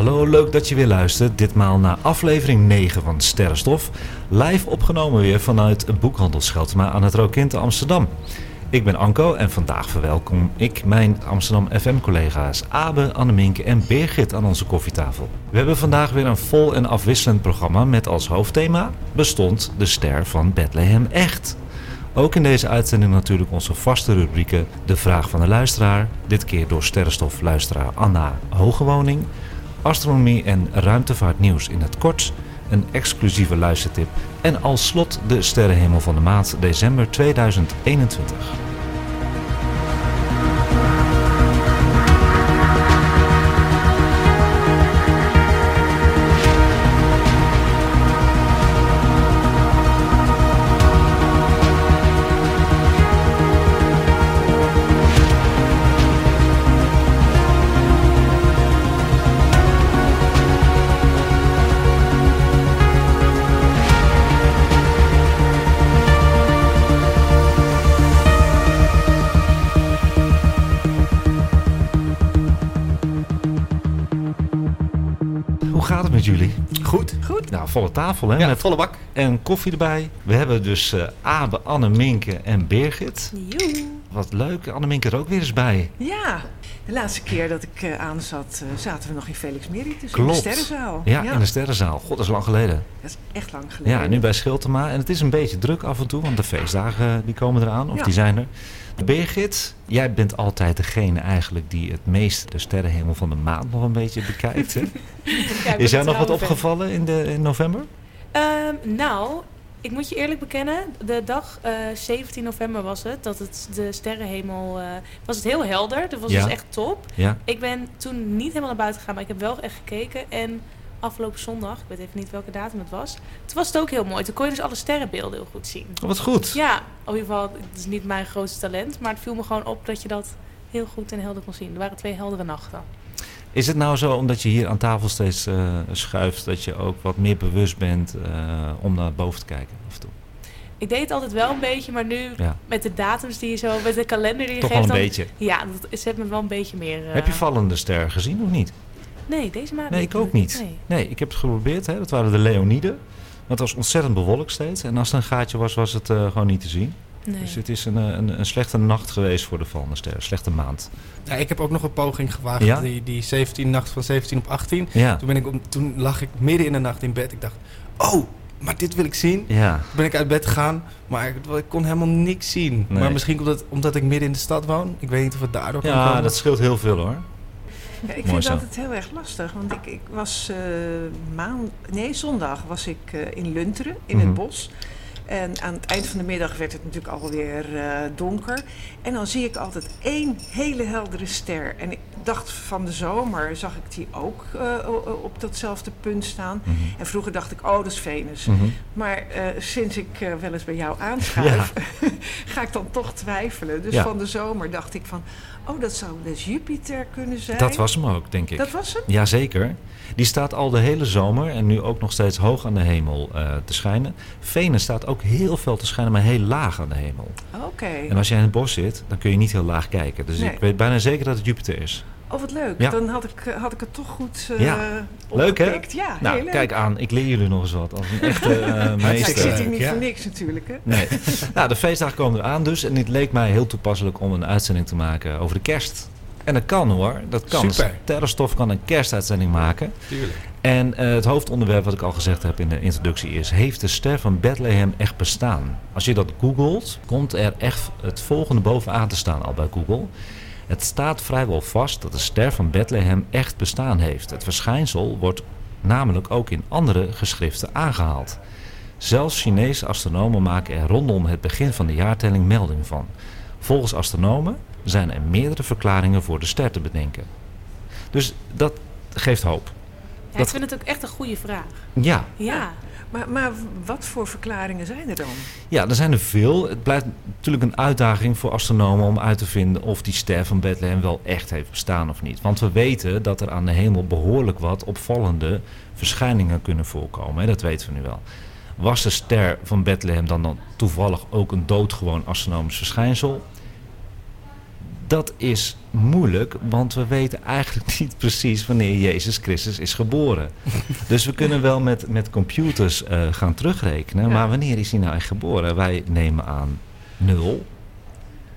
Hallo, leuk dat je weer luistert. Ditmaal naar aflevering 9 van Sterrenstof. Live opgenomen weer vanuit het boekhandel Scheltema aan het Rookint Amsterdam. Ik ben Anko en vandaag verwelkom ik mijn Amsterdam FM-collega's Abe, Anneminke en Birgit aan onze koffietafel. We hebben vandaag weer een vol en afwisselend programma met als hoofdthema bestond de ster van Bethlehem echt? Ook in deze uitzending natuurlijk onze vaste rubrieken De Vraag van de Luisteraar, dit keer door sterrenstofluisteraar Anna Hogewoning, astronomie en ruimtevaartnieuws in het kort, een exclusieve luistertip en als slot de sterrenhemel van de maand december 2021. Jullie? Goed. Goed. Nou, volle tafel hè? Ja, met volle bak. en koffie erbij. We hebben dus eh Abe, Anne, Minke en Birgit. Joe. Wat leuk, Anne Minke er ook weer eens bij. Ja, de laatste keer dat ik eh, aan zat, eh, zaten we nog in Felix Meritus Klopt. in de Sterrenzaal. Ja, in de sterrenzaal. God, dat is lang geleden. Dat is echt lang geleden. Ja, nu bij Schiltema. En het is een beetje druk af en toe, want de feestdagen eh, die komen eraan, of Ja. die zijn er. Birgit, jij bent altijd degene eigenlijk die het meest de sterrenhemel van de maand nog een beetje bekijkt. Hè? Ja, Is jou nog wat opgevallen in, de, in november? Ehm, nou, ik moet je eerlijk bekennen, de dag eh, 17 november was het, dat het de sterrenhemel, eh, was het heel helder. Dat was Ja. dus echt top. Ja. Ik ben toen niet helemaal naar buiten gegaan, maar ik heb wel echt gekeken. En afgelopen zondag, ik weet even niet welke datum het was, toen was het ook heel mooi. Toen kon je dus alle sterrenbeelden heel goed zien. Oh, wat goed. Ja, in ieder geval, het is niet mijn grootste talent, maar het viel me gewoon op dat je dat heel goed en helder kon zien. Er waren twee heldere nachten. Is het nou zo, omdat je hier aan tafel steeds eh, schuift, dat je ook wat meer bewust bent eh, om naar boven te kijken af en toe? Ik deed het altijd wel een beetje, maar nu Ja. met de datums die je zo, met de kalender die je Toch wel geeft, een dan, beetje. Ja, dat zet me wel een beetje meer. eh, Heb je vallende ster gezien of niet? Nee, deze maand Nee, ik ook niet. Nee. Nee, ik heb het geprobeerd. Hè. Dat waren de Leoniden. Het was ontzettend bewolkt steeds. En als er een gaatje was, was het gewoon niet te zien. Nee. Dus het is een, eh, een, een slechte nacht geweest voor de vallende ster. Een slechte maand. Ja, ik heb ook nog een poging gewaagd. Ja? Die, die 17 nacht van 17 op 18. Ja. Toen, ben ik om, toen lag ik midden in de nacht in bed. Ik dacht, oh, maar dit wil ik zien. Ja. Toen ben ik uit bed gegaan, maar ik, ik kon helemaal niks zien. Nee. Maar misschien omdat, omdat ik midden in de stad woon. Ik weet niet of het daardoor kan ja, dat scheelt heel veel hoor. Ja, ik Mooi vind zo. het altijd heel erg lastig, want ik, ik was eh, maand, nee, zondag was ik eh, in Lunteren, in Mhm. het bos. En aan het eind van de middag werd het natuurlijk alweer eh donker. En dan zie ik altijd één hele heldere ster. En ik dacht van de zomer zag ik die ook eh, op datzelfde punt staan. Mhm. En vroeger dacht ik, oh, dat is Venus. Mhm. Maar eh, sinds ik wel eens bij jou aanschuif, ga ik dan toch twijfelen. Dus Ja. van de zomer dacht ik van, oh, dat zou eens Jupiter kunnen zijn. Dat was hem ook, denk ik. Dat was hem? Jazeker. Die staat al de hele zomer en nu ook nog steeds hoog aan de hemel eh, te schijnen. Venus staat ook heel veel te schijnen, maar heel laag aan de hemel. Oké. En als jij in het bos zit, dan kun je niet heel laag kijken. Dus Nee. ik weet bijna zeker dat het Jupiter is. Oh, wat leuk. Ja. Dan had ik, eh, had ik het toch goed eh Ja. Leuk, hè? Ja, heel Nou, leuk. kijk aan. Ik leer jullie nog eens wat. Als een echte eh, Ja, ik meester. zit hier niet Ja. voor niks natuurlijk, hè? Nee. nou, de feestdagen komen eraan dus. En het leek mij heel toepasselijk om een uitzending te maken over de kerst. En dat kan hoor. Dat kan. Super. Terrorstof kan een kerstuitzending maken. Tuurlijk. En eh, het hoofdonderwerp wat ik al gezegd heb in de introductie is... heeft de ster van Bethlehem echt bestaan? Als je dat googelt, komt er echt het volgende bovenaan te staan al bij Google. Het staat vrijwel vast dat de ster van Bethlehem echt bestaan heeft. Het verschijnsel wordt namelijk ook in andere geschriften aangehaald. Zelfs Chinese astronomen maken er rondom het begin van de jaartelling melding van. Volgens astronomen zijn er meerdere verklaringen voor de ster te bedenken. Dus dat geeft hoop. Ja, ik Dat- vind het ook echt een goede vraag. Ja, Ja. Maar, maar wat voor verklaringen zijn er dan? Ja, er zijn er veel. Het blijft natuurlijk een uitdaging voor astronomen om uit te vinden of die ster van Bethlehem wel echt heeft bestaan of niet. Want we weten dat er aan de hemel behoorlijk wat opvallende verschijningen kunnen voorkomen. Hè? Dat weten we nu wel. Was de ster van Bethlehem dan, dan toevallig ook een doodgewoon astronomisch verschijnsel? Dat is moeilijk, want we weten eigenlijk niet precies wanneer Jezus Christus is geboren. Dus we kunnen wel met, met computers eh, gaan terugrekenen, Ja. maar wanneer is hij nou echt geboren? Wij nemen aan nul,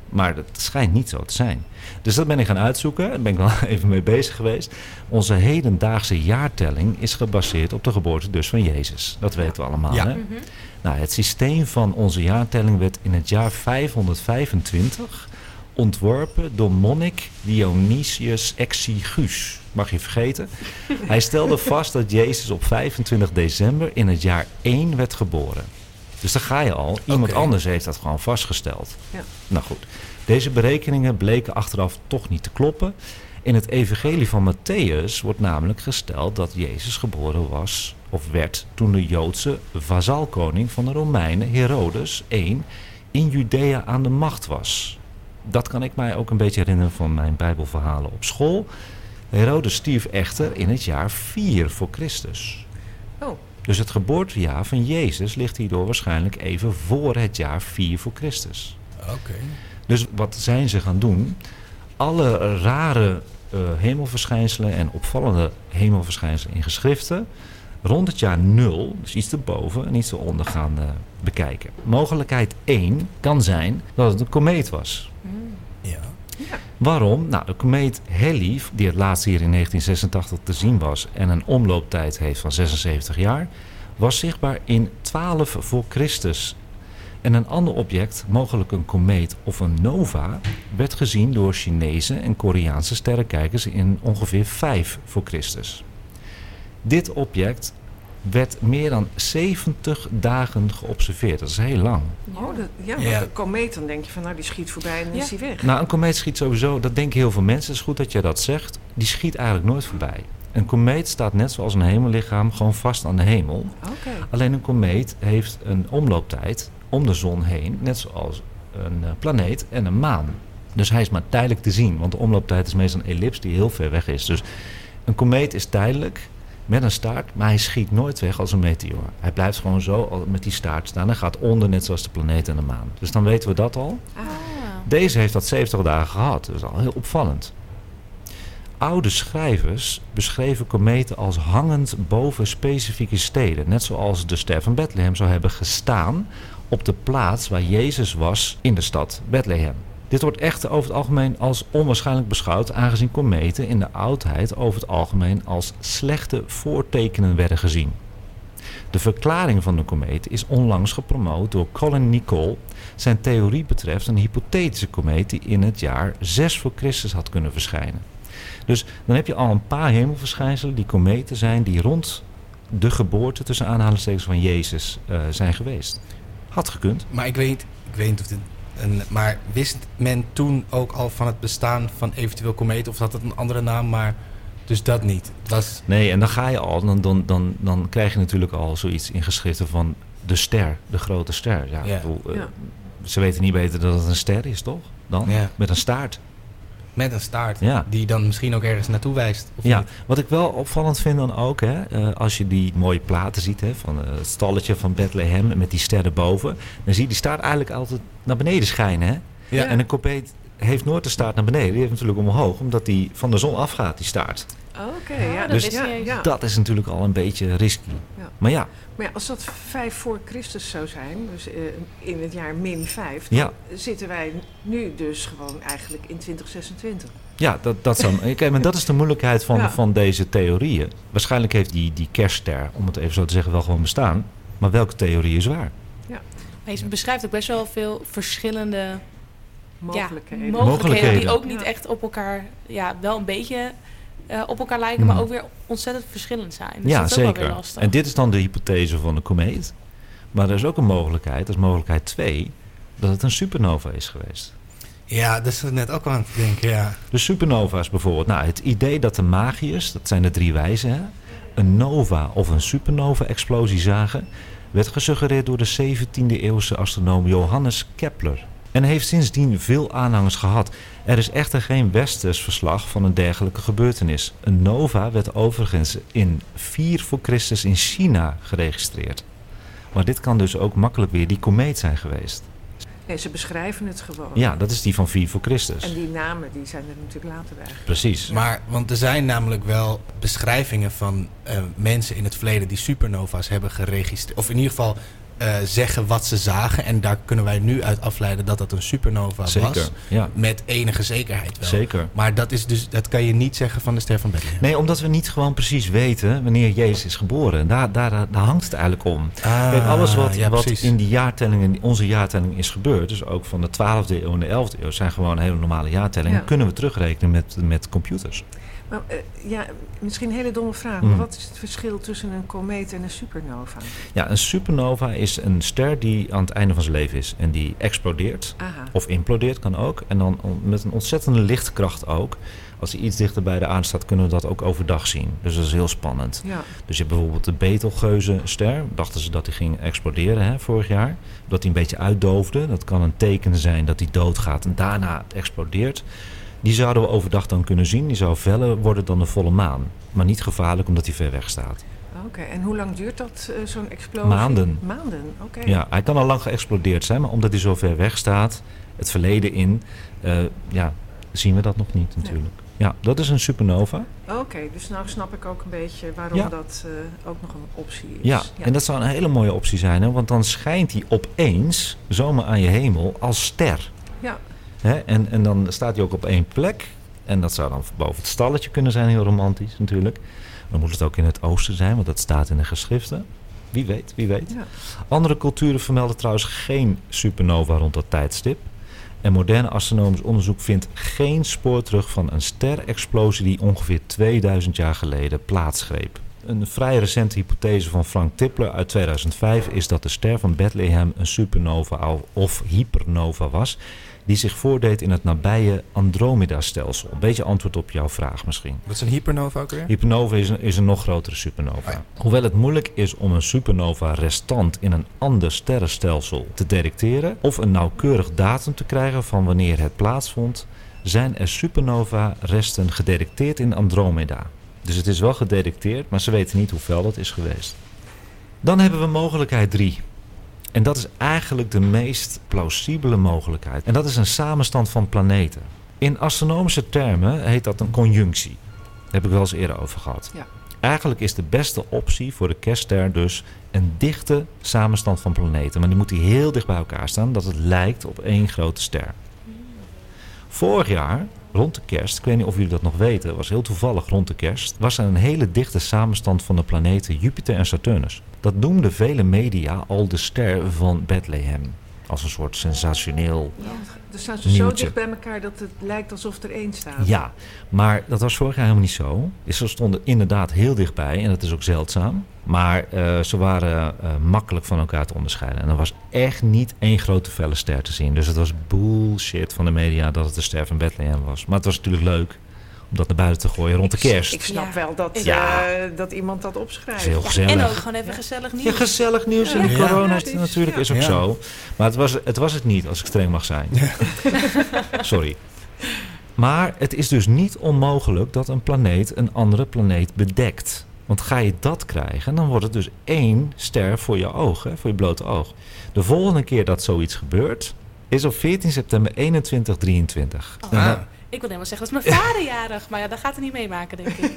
maar dat schijnt niet zo te zijn. Dus dat ben ik gaan uitzoeken, daar ben ik wel even mee bezig geweest. Onze hedendaagse jaartelling is gebaseerd op de geboorte dus van Jezus. Dat weten we allemaal. Ja. Hè? Mhm. Nou, het systeem van onze jaartelling werd in het jaar 525 ontworpen door monnik Dionysius Exiguus. Mag je vergeten. Hij stelde vast dat Jezus op 25 december in het jaar 1 werd geboren. Dus daar ga je al. Iemand anders heeft dat gewoon vastgesteld. Ja. Nou goed, deze berekeningen bleken achteraf toch niet te kloppen. In het evangelie van Matthäus wordt namelijk gesteld dat Jezus geboren was of werd toen de Joodse vazalkoning van de Romeinen, Herodes I, in Judea aan de macht was. Dat kan ik mij ook een beetje herinneren van mijn Bijbelverhalen op school. Herodes stierf echter in het jaar 4 voor Christus. Oh, Dus het geboortejaar van Jezus ligt hierdoor waarschijnlijk even voor het jaar 4 voor Christus. Oké. Dus wat zijn ze gaan doen? Alle rare eh, hemelverschijnselen en opvallende hemelverschijnselen in geschriften rond het jaar 0, dus iets erboven en iets eronder gaan eh, bekijken. Mogelijkheid 1 kan zijn dat het een komeet was. Mm. Ja. Waarom? Nou, de komeet Halley, die het laatst hier in 1986 te zien was en een omlooptijd heeft van 76 jaar, was zichtbaar in 12 voor Christus. En een ander object, mogelijk een komeet of een nova, werd gezien door Chinese en Koreaanse sterrenkijkers in ongeveer 5 voor Christus. Dit object werd meer dan 70 dagen geobserveerd. Dat is heel lang. oh dat, ja, een komeet, dan denk je van nou die schiet voorbij en dan is hij weg. Nou, een komeet schiet sowieso, dat denken heel veel mensen. Het is goed dat je dat zegt. Die schiet eigenlijk nooit voorbij. Een komeet staat net zoals een hemellichaam gewoon vast aan de hemel. Oké. Alleen een komeet heeft een omlooptijd om de zon heen, net zoals een eh, planeet en een maan. Dus hij is maar tijdelijk te zien, want de omlooptijd is meestal een ellips die heel ver weg is. Dus een komeet is tijdelijk met een staart, maar hij schiet nooit weg als een meteoor. Hij blijft gewoon zo met die staart staan en gaat onder, net zoals de planeet en de maan. Dus dan weten we dat al. Ah. Deze heeft dat 70 dagen gehad. Dat is al heel opvallend. Oude schrijvers beschreven kometen als hangend boven specifieke steden. Net zoals de ster van Bethlehem zou hebben gestaan op de plaats waar Jezus was in de stad Bethlehem. Dit wordt echter over het algemeen als onwaarschijnlijk beschouwd, aangezien kometen in de oudheid over het algemeen als slechte voortekenen werden gezien. De verklaring van de komeet is onlangs gepromoot door Colin Nicol. Zijn theorie betreft een hypothetische komeet die in het jaar 6 voor Christus had kunnen verschijnen. Dus dan heb je al een paar hemelverschijnselen die kometen zijn die rond de geboorte tussen aanhalingstekens van Jezus eh, zijn geweest. Had gekund. Maar ik weet, ik weet niet of dit... Een, maar wist men toen ook al van het bestaan van eventueel kometen? Of had het een andere naam, maar... Dus dat niet. Het was... Nee, en dan ga je al, dan, dan, dan, dan krijg je natuurlijk al zoiets in geschriften van de ster, de grote ster. Ja, bedoel, eh, Ja. Ze weten niet beter dat het een ster is, toch? Dan? Ja. Met een staart. Met een staart. Ja. Die dan misschien ook ergens naartoe wijst. Of Ja, niet? wat ik wel opvallend vind dan ook, hè, eh, als je die mooie platen ziet hè, van eh, het stalletje van Bethlehem met die sterren boven, dan zie je die staart eigenlijk altijd naar beneden schijnen. Hè? Ja. En een komeet heeft nooit de staart naar beneden, die heeft natuurlijk omhoog, omdat die van de zon afgaat, die staart. Oké, ja. dat Dus- wist ja, ik niet eens. ja. Dat is natuurlijk al een beetje risky. Ja. Maar ja, Maar ja, als dat 5 voor Christus zou zijn, dus eh, in het jaar min 5, dan Ja. zitten wij nu dus gewoon eigenlijk in 2026. ja dat, dat, zou, kijk, maar dat is de moeilijkheid van, Ja. van deze theorieën. Waarschijnlijk heeft die, die kerstster, om het even zo te zeggen, wel gewoon bestaan. Maar welke theorie is waar? Maar je beschrijft ook best wel veel verschillende Mogelijkheden. Ja, mogelijkheden die ook niet Ja. echt op elkaar, ja, wel een beetje eh, op elkaar lijken, maar Hmm. ook weer ontzettend verschillend zijn. Dus ja, dat is ook wel zeker. weer lastig. En dit is dan de hypothese van de komeet. Maar er is ook een mogelijkheid, dat is mogelijkheid 2, dat het een supernova is geweest. ja, dat is er net ook aan te denken, ja. De supernova's bijvoorbeeld. Nou, het idee dat de magiërs, dat zijn de drie wijzen, hè, een nova of een supernova-explosie zagen, werd gesuggereerd door de 17e eeuwse astronoom Johannes Kepler. En heeft sindsdien veel aanhangers gehad. Er is echter geen westers verslag van een dergelijke gebeurtenis. Een nova werd overigens in 4 voor Christus in China geregistreerd. Maar dit kan dus ook makkelijk weer die komeet zijn geweest. Nee, ze beschrijven het gewoon. Ja, dat is die van 4 voor Christus. En die namen die zijn er natuurlijk later bij. Precies. Maar, want er zijn namelijk wel beschrijvingen van eh, mensen in het verleden die supernova's hebben geregistreerd. Of in ieder geval eh, zeggen wat ze zagen. En daar kunnen wij nu uit afleiden dat dat een supernova Zeker, was. ja. Met enige zekerheid wel. Zeker. Maar dat, is dus, dat kan je niet zeggen van de ster van Bethlehem. Nee, omdat we niet gewoon precies weten wanneer Jezus is geboren. Daar, daar, daar hangt het eigenlijk om. Ah, Kijk, alles wat, ja, wat in die jaartelling, in onze jaartelling is gebeurd, dus ook van de 12e eeuw en de 11e eeuw, zijn gewoon hele normale jaartellingen. Ja. Kunnen we terugrekenen met, met computers. Maar, eh, ja, misschien een hele domme vraag. Mm. Maar wat is het verschil tussen een komeet en een supernova? Ja, een supernova is een ster die aan het einde van zijn leven is en die explodeert. Aha. Of implodeert kan ook. En dan met een ontzettende lichtkracht ook. Als hij iets dichter bij de aarde staat, kunnen we dat ook overdag zien. Dus dat is heel spannend. Ja. Dus je hebt bijvoorbeeld de Betelgeuze-ster. Dachten ze dat die ging exploderen hè, vorig jaar. Dat die een beetje uitdoofde. Dat kan een teken zijn dat die doodgaat en daarna explodeert. Die zouden we overdag dan kunnen zien. Die zou feller worden dan de volle maan. Maar niet gevaarlijk omdat hij ver weg staat. Oké, en hoe lang duurt dat, eh, zo'n explosie? Maanden. Maanden, oké. Ja, hij kan al lang geëxplodeerd zijn. Maar omdat hij zo ver weg staat, het verleden in, eh, ja, zien we dat nog niet natuurlijk. Ja, dat is een supernova. Oké, dus nou snap ik ook een beetje waarom Ja. dat eh, ook nog een optie is. Ja, en dat zou een hele mooie optie zijn. Hè? Want dan schijnt hij opeens, zomaar aan je hemel, als ster. Ja, Hè? En, en dan staat hij ook op één plek. En dat zou dan boven het stalletje kunnen zijn, heel romantisch natuurlijk. Dan moet het ook in het oosten zijn, want dat staat in de geschriften. Wie weet, wie weet. ja. Andere culturen vermelden trouwens geen supernova rond dat tijdstip. En moderne astronomisch onderzoek vindt geen spoor terug van een sterexplosie die ongeveer 2000 jaar geleden plaatsgreep. Een vrij recente hypothese van Frank Tipler uit 2005 is dat de ster van Bethlehem een supernova of hypernova was, die zich voordeed in het nabije Andromeda-stelsel. Een beetje antwoord op jouw vraag misschien. Wat is een hypernova ook weer? Hypernova is een, is een nog grotere supernova. Oh ja. Hoewel het moeilijk is om een supernova-restant in een ander sterrenstelsel te detecteren of een nauwkeurig datum te krijgen van wanneer het plaatsvond, zijn er supernova-resten gedetecteerd in Andromeda. Dus het is wel gedetecteerd, maar ze weten niet hoe fel dat is geweest. Dan hebben we mogelijkheid 3. En dat is eigenlijk de meest plausibele mogelijkheid. En dat is een samenstand van planeten. In astronomische termen heet dat een conjunctie. Daar heb ik wel eens eerder over gehad. Ja. Eigenlijk is de beste optie voor de kerstster dus een dichte samenstand van planeten. Maar die moet die heel dicht bij elkaar staan, dat het lijkt op één grote ster. Vorig jaar, rond de kerst, ik weet niet of jullie dat nog weten, was heel toevallig rond de kerst, was er een hele dichte samenstand van de planeten Jupiter en Saturnus. Dat noemden vele media al de ster van Bethlehem. Als een soort sensationeel Er staan ze zo dicht bij elkaar dat het lijkt alsof er één staat. Ja, maar dat was vorig jaar helemaal niet zo. Dus Ze stonden inderdaad heel dichtbij en dat is ook zeldzaam. Maar eh, ze waren eh, makkelijk van elkaar te onderscheiden. En er was echt niet één grote felle ster te zien. Dus het was bullshit van de media dat het de ster van Bethlehem was. Maar het was natuurlijk leuk om dat naar buiten te gooien rond de kerst. Ik snap Ja. wel dat, Ja. eh, dat iemand dat opschrijft. is heel Ja, en ook gewoon even gezellig nieuws. Ja, gezellig nieuws in Ja. de Ja. corona is natuurlijk ja. is ook Ja. zo. Maar het was, het was het niet, als ik streng mag zijn. Sorry. Maar het is dus niet onmogelijk dat een planeet een andere planeet bedekt. Want ga je dat krijgen, dan wordt het dus één ster voor je oog, hè, voor je blote oog. De volgende keer dat zoiets gebeurt, is op 14 september 2123. Oh, En dan- Ah. Ik wil helemaal zeggen, dat is mijn vader jarig. Maar ja, dat gaat er niet meemaken, denk ik.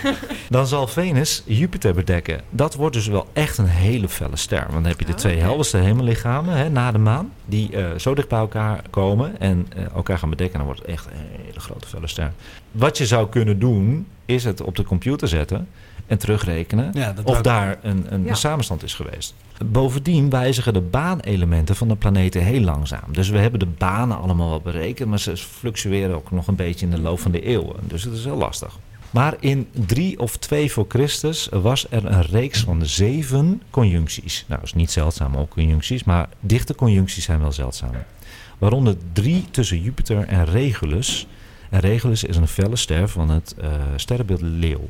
Dan zal Venus Jupiter bedekken. Dat wordt dus wel echt een hele felle ster. Want dan heb je de Oh, twee helderste hemellichamen hè, na de maan. Die eh, zo dicht bij elkaar komen en eh, elkaar gaan bedekken. Dan wordt het echt een hele grote felle ster. Wat je zou kunnen doen, is het op de computer zetten en terugrekenen. Ja, of daar een, een Ja. samenstand is geweest. Bovendien wijzigen de baanelementen van de planeten heel langzaam. Dus we hebben de banen allemaal wel berekend, maar ze fluctueren ook nog een beetje in de loop van de eeuwen. Dus het is heel lastig. Maar in 3 of 2 voor Christus was er een reeks van zeven conjuncties. Nou, dat is niet zeldzaam ook conjuncties, maar dichte conjuncties zijn wel zeldzaam. Waaronder drie tussen Jupiter en Regulus. En Regulus is een felle ster van het eh, sterrenbeeld Leeuw.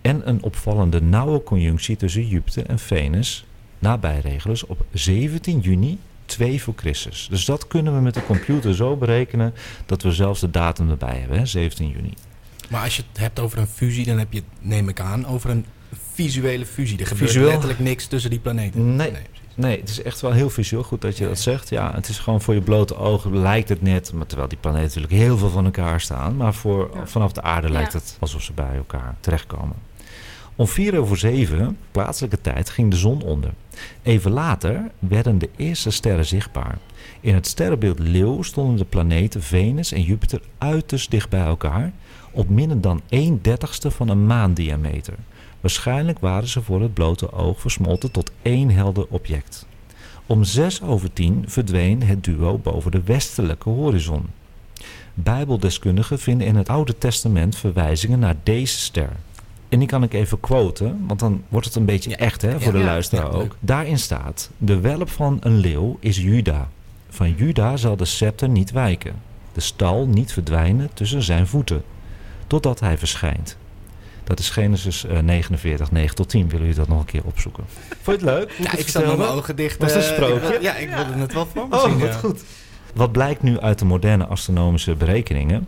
En een opvallende nauwe conjunctie tussen Jupiter en Venus nabij Regulus op 17 juni 2 voor Christus. Dus dat kunnen we met de computer zo berekenen dat we zelfs de datum erbij hebben, hè? 17 juni. Maar als je het hebt over een fusie, dan heb je het, neem ik aan, over een visuele fusie. Er gebeurt Visueel? letterlijk niks tussen die planeten. Nee. precies. Nee, het is echt wel heel visueel. Goed dat je dat zegt. Ja, het is gewoon voor je blote ogen lijkt het net, maar terwijl die planeten natuurlijk heel veel van elkaar staan. Maar voor, Ja. vanaf de aarde lijkt Ja. het alsof ze bij elkaar terechtkomen. Om vier over zeven, plaatselijke tijd, ging de zon onder. Even later werden de eerste sterren zichtbaar. In het sterrenbeeld Leeuw stonden de planeten Venus en Jupiter uiterst dicht bij elkaar, op minder dan 1 dertigste van een maandiameter. Waarschijnlijk waren ze voor het blote oog versmolten tot één helder object. Om zes over tien verdween het duo boven de westelijke horizon. Bijbeldeskundigen vinden in het Oude Testament verwijzingen naar deze ster. En die kan ik even quoten, want dan wordt het een beetje Ja. echt hè, voor de luisteraar Ja, ook. Daarin staat: De welp van een leeuw is Juda. Van Juda zal de scepter niet wijken, de stal niet verdwijnen tussen zijn voeten, totdat hij verschijnt. Dat is Genesis eh, 49, 9 tot 10. Willen jullie dat nog een keer opzoeken? Vond je het leuk? Ja, ik zat met mijn ogen dicht. Was eh, een sprookje? ik- Ja, ik wilde het wel voor me Oh, wat goed. Wat blijkt nu uit de moderne astronomische berekeningen?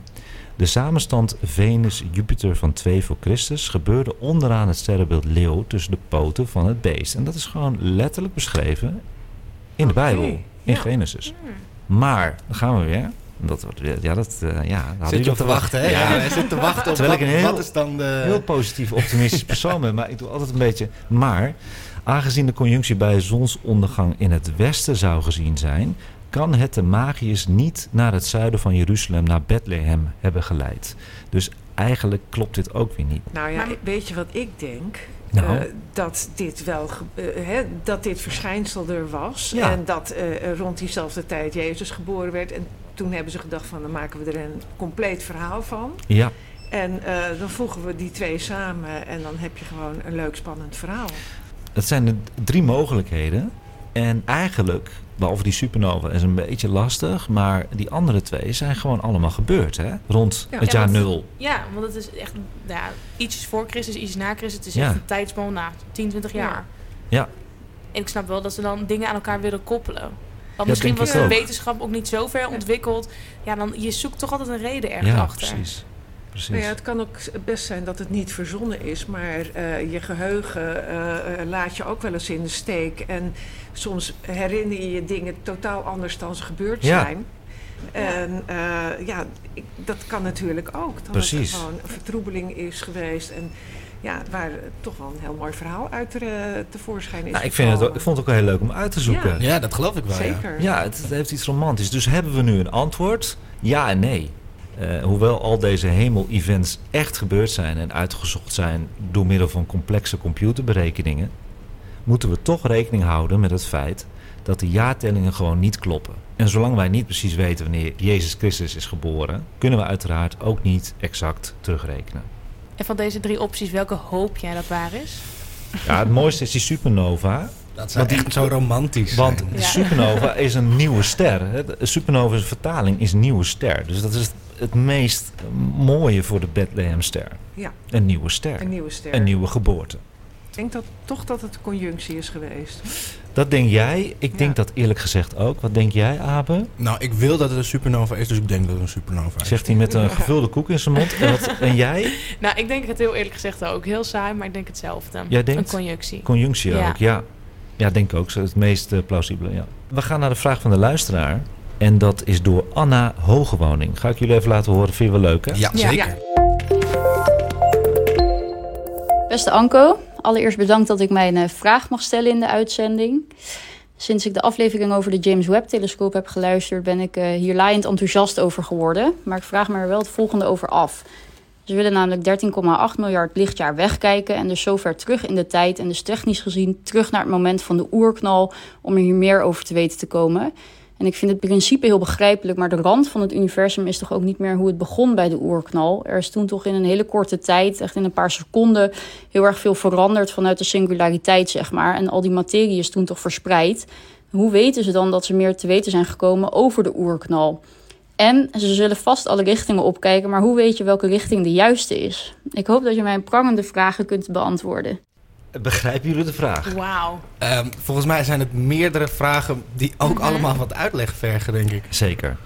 De samenstand Venus-Jupiter van 2 voor Christus gebeurde onderaan het sterrenbeeld Leeuw tussen de poten van het beest. En dat is gewoon letterlijk beschreven in de Bijbel, in ja. Genesis. Maar, dan gaan we weer. Dat ja, dat, eh, ja, Zit je op te wachten, hè? Ja, zit te wachten op Terwijl wat, ik een heel- wat is dan de... heel positief optimistisch persoon ben, maar ik doe altijd een beetje. Maar aangezien de conjunctie bij zonsondergang in het westen zou gezien zijn, kan het de Magiërs niet naar het zuiden van Jeruzalem, naar Bethlehem, hebben geleid. Dus eigenlijk klopt dit ook weer niet. Nou ja, Maar- weet je wat ik denk? Nou? Eh, dat dit wel, eh, hè, dat dit verschijnsel er was. Ja. En dat eh, rond diezelfde tijd Jezus geboren werd. En toen hebben ze gedacht van, dan maken we er een compleet verhaal van. Ja, En eh, dan voegen we die twee samen en dan heb je gewoon een leuk spannend verhaal. het zijn de drie mogelijkheden. En eigenlijk, behalve die supernova, is een beetje lastig. Maar die andere twee zijn gewoon allemaal gebeurd, hè? Rond Ja. het Ja, jaar want- nul. Ja, want het is echt ja, ietsjes voor Christus, iets na Christus. Het is Ja. echt een tijdspan na 10, 20 jaar. Ja. Ja. En ik snap wel dat ze dan dingen aan elkaar willen koppelen. Want Ja, misschien was de ook. wetenschap ook niet zo ver ontwikkeld. Ja, dan je zoekt toch altijd een reden ergens Ja, achter. precies. precies. Nou ja, het kan ook best zijn dat het niet verzonnen is, maar eh, je geheugen eh, eh, laat je ook wel eens in de steek. En soms herinner je je dingen totaal anders dan ze gebeurd Ja. zijn. En eh, ja, ik- dat kan natuurlijk ook. Dat Precies. het gewoon een vertroebeling is geweest. En ja, waar toch wel een heel mooi verhaal uit eh, tevoorschijn is Nou, ik, vind het ook, gekomen. ik vond het ook wel heel leuk om uit te zoeken. Ja. Ja, dat geloof ik wel, ja. Zeker. Ja, het, het heeft iets romantisch. Dus hebben we nu een antwoord? Ja en nee. Eh, hoewel al deze hemel-events echt gebeurd zijn en uitgezocht zijn door middel van complexe computerberekeningen, moeten we toch rekening houden met het feit dat de jaartellingen gewoon niet kloppen. En zolang wij niet precies weten wanneer Jezus Christus is geboren, kunnen we uiteraard ook niet exact terugrekenen. En van deze drie opties, welke hoop jij dat waar is? Ja, het mooiste is die supernova. Dat zou Want die- echt zo romantisch Want de supernova is een nieuwe ster. hè. De supernova is een vertaling, is nieuwe ster. Dus dat is het meest mooie voor de Bethlehemster. Ja, Een nieuwe ster. een nieuwe ster. Een nieuwe geboorte. Ik denk dat, toch dat het conjunctie is geweest. Dat denk jij. Ik denk Ja. dat eerlijk gezegd ook. Wat denk jij, Abe? Nou, ik wil dat het een supernova is, dus ik denk dat het een supernova is. Zegt hij met een gevulde koek in zijn mond. En, wat, en jij? Nou, ik denk het heel eerlijk gezegd ook. Heel saai, maar ik denk hetzelfde. Jij denkt? Een conjunctie. Conjunctie Ja. ook, ja. Ja, denk ik ook. Zo Het meest eh, plausibele, ja. We gaan naar de vraag van de luisteraar. En dat is door Anna Hogewoning. Ga ik jullie even laten horen. Vind je wel leuk, hè? Ja, Ja. zeker. Beste Anko, allereerst bedankt dat ik mijn eh, vraag mag stellen in de uitzending. Sinds ik de aflevering over de James Webb-telescoop heb geluisterd, ben ik eh, hier laaiend enthousiast over geworden. Maar ik vraag me er wel het volgende over af. Ze willen namelijk 13,8 miljard lichtjaar wegkijken en dus zover terug in de tijd en dus technisch gezien terug naar het moment van de oerknal om er hier meer over te weten te komen. En ik vind het principe heel begrijpelijk, maar de rand van het universum is toch ook niet meer hoe het begon bij de oerknal. Er is toen toch in een hele korte tijd, echt in een paar seconden, heel erg veel veranderd vanuit de singulariteit, zeg maar. En al die materie is toen toch verspreid. Hoe weten ze dan dat ze meer te weten zijn gekomen over de oerknal? En ze zullen vast alle richtingen opkijken, maar hoe weet je welke richting de juiste is? Ik hoop dat je mijn prangende vragen kunt beantwoorden. Begrijpen jullie de vraag? Wauw. Ehm, volgens mij zijn het meerdere vragen die ook allemaal wat uitleg vergen, denk ik. Zeker.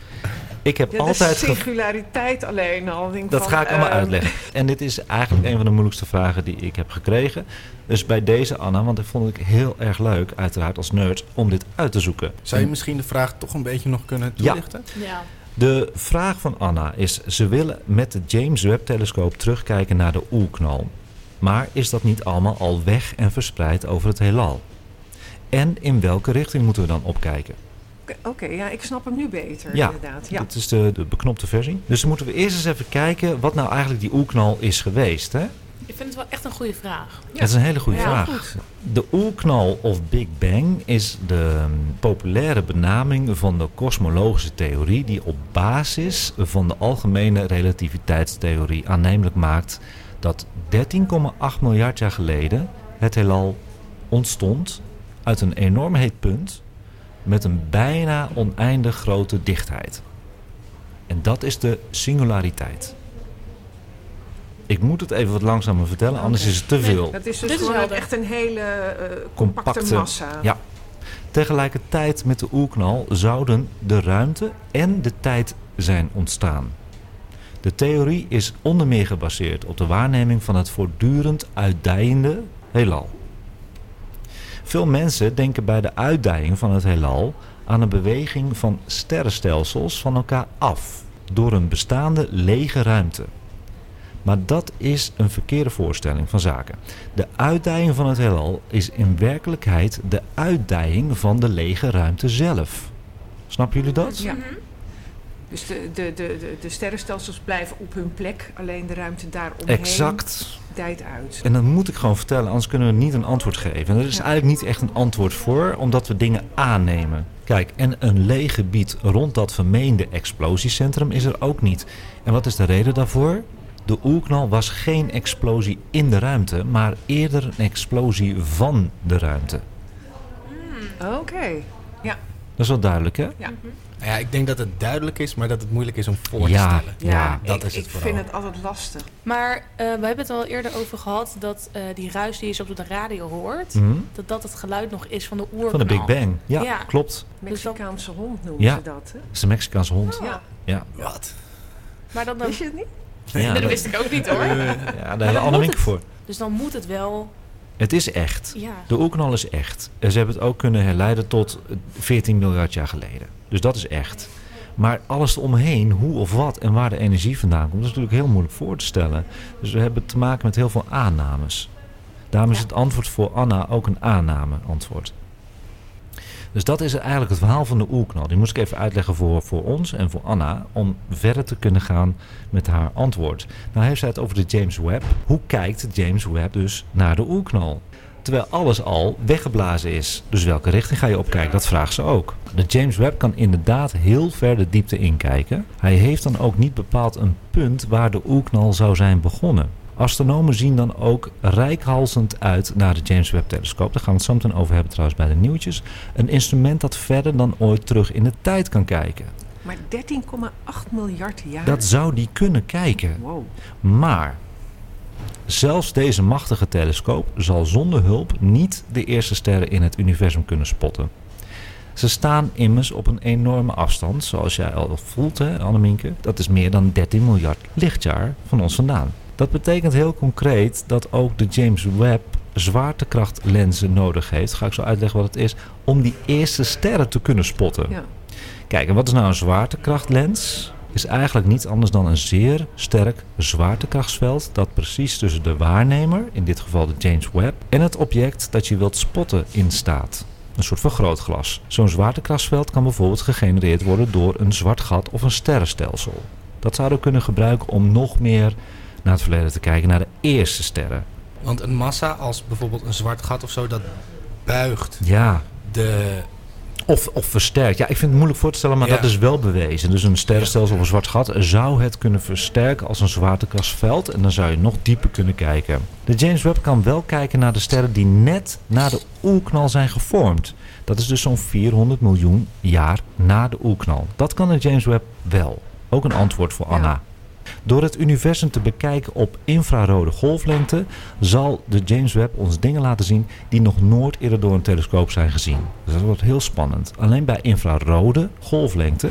Ik heb Ja, altijd... de ge- singulariteit alleen al. Denk Dat van, ga ik allemaal ehm, uitleggen. En dit is eigenlijk een van de moeilijkste vragen die ik heb gekregen. Dus bij deze Anna, want dat vond ik heel erg leuk, uiteraard als nerd, om dit uit te zoeken. Zou je misschien de vraag toch een beetje nog kunnen Ja. toelichten? Ja. De vraag van Anna is: ze willen met de James Webb-telescoop terugkijken naar de oerknal. Maar is dat niet allemaal al weg en verspreid over het heelal? En in welke richting moeten we dan opkijken? Oké, ja, ik snap hem nu beter, Ja, inderdaad. Ja. Dit is de, de beknopte versie. Dus dan moeten we eerst eens even kijken wat nou eigenlijk die oerknal is geweest. Hè? Ik vind het wel echt een goede vraag. Dat is een hele goede Ja, vraag. goed. De oerknal of Big Bang is de mm, populaire benaming van de kosmologische theorie die op basis van de algemene relativiteitstheorie aannemelijk maakt dat 13,8 miljard jaar geleden het heelal ontstond uit een enorm heet punt met een bijna oneindig grote dichtheid. En dat is de singulariteit. Ik moet het even wat langzamer vertellen, anders is het te veel. Dat is dus Dit is gewoon helder. echt een hele eh, compacte, Compacte- massa. Ja. Tegelijkertijd met de oerknal zouden de ruimte en de tijd zijn ontstaan. De theorie is onder meer gebaseerd op de waarneming van het voortdurend uitdijende heelal. Veel mensen denken bij de uitdijing van het heelal aan een beweging van sterrenstelsels van elkaar af door een bestaande lege ruimte. Maar dat is een verkeerde voorstelling van zaken. De uitdijing van het heelal is in werkelijkheid de uitdijing van de lege ruimte zelf. Snappen jullie dat? Ja. Dus de, de, de, de, de sterrenstelsels blijven op hun plek, alleen de ruimte daaromheen Exact. dijt uit. En dat moet ik gewoon vertellen, anders kunnen we niet een antwoord geven. En er is Ja. eigenlijk niet echt een antwoord voor, omdat we dingen aannemen. Kijk, en een leeg gebied rond dat vermeende explosiecentrum is er ook niet. En wat is de reden daarvoor? De oerknal was geen explosie in de ruimte, maar eerder een explosie van de ruimte. Oké. Dat is wel duidelijk, hè? Ja. Nou ja, ik denk dat het duidelijk is, maar dat het moeilijk is om voor Ja. te stellen. Ja, dat ik, is het ik vooral. vind het altijd lastig. Maar eh, we hebben het al eerder over gehad dat eh, die ruis die je zo op de radio hoort, Mhm. dat dat het geluid nog is van de oerknal. Van de Big Bang. Ja, Ja. klopt. Dus Mexicaanse hond noemen Ja. ze dat, hè? Dat is een Mexicaanse hond. Ja. Ja, Wat? Maar dan, dan, Wist je het niet? Ja, dat dat- wist ik ook niet hoor. ja daar hebben we dan Anne moet Minke het- voor. Dus dan moet het wel, Het is echt. ja. De oerknal is echt. En ze hebben het ook kunnen herleiden tot 14 miljard jaar geleden. Dus dat is echt. Maar alles eromheen, hoe of wat en waar de energie vandaan komt, is natuurlijk heel moeilijk voor te stellen. Dus we hebben te maken met heel veel aannames. Daarom is het antwoord voor Anna ook een aanname-antwoord. Dus dat is eigenlijk het verhaal van de oerknal. Die moest ik even uitleggen voor, voor ons en voor Anna. Om verder te kunnen gaan met haar antwoord. Nou heeft zij het over de James Webb. Hoe kijkt James Webb dus naar de oerknal? Terwijl alles al weggeblazen is. Dus welke richting ga je opkijken? Dat vraagt ze ook. De James Webb kan inderdaad heel ver de diepte inkijken. Hij heeft dan ook niet bepaald een punt waar de oerknal zou zijn begonnen. Astronomen zien dan ook rijkhalsend uit naar de James Webb-telescoop. Daar gaan we het zo meteen over hebben trouwens bij de nieuwtjes. Een instrument dat verder dan ooit terug in de tijd kan kijken. Maar 13,8 miljard jaar? Dat zou die kunnen kijken. Wow. Maar zelfs deze machtige telescoop zal zonder hulp niet de eerste sterren in het universum kunnen spotten. Ze staan immers op een enorme afstand, zoals jij al voelt, hè, Annemienke. Dat is meer dan 13 miljard lichtjaar van ons vandaan. Dat betekent heel concreet dat ook de James Webb zwaartekrachtlenzen nodig heeft. Ga ik zo uitleggen wat het is. Om die eerste sterren te kunnen spotten. Ja. Kijk, en wat is nou een zwaartekrachtlens? Is eigenlijk niet anders dan een zeer sterk zwaartekrachtsveld dat precies tussen de waarnemer, in dit geval de James Webb, en het object dat je wilt spotten in staat. Een soort vergrootglas. Zo'n zwaartekrachtsveld kan bijvoorbeeld gegenereerd worden door een zwart gat of een sterrenstelsel. Dat zouden we kunnen gebruiken om nog meer naar het verleden te kijken, naar de eerste sterren. Want een massa als bijvoorbeeld een zwart gat of zo, dat buigt Ja, de Of, of versterkt. Ja, ik vind het moeilijk voor te stellen, maar Ja. dat is wel bewezen. Dus een sterrenstelsel of een zwart gat zou het kunnen versterken als een zwaartekrachtsveld. En dan zou je nog dieper kunnen kijken. De James Webb kan wel kijken naar de sterren die net na de oerknal zijn gevormd. Dat is dus zo'n 400 miljoen jaar na de oerknal. Dat kan de James Webb wel. Ook een antwoord voor Ja. Door het universum te bekijken op infrarode golflengte zal de James Webb ons dingen laten zien die nog nooit eerder door een telescoop zijn gezien. Dus dat wordt heel spannend. Alleen bij infrarode golflengte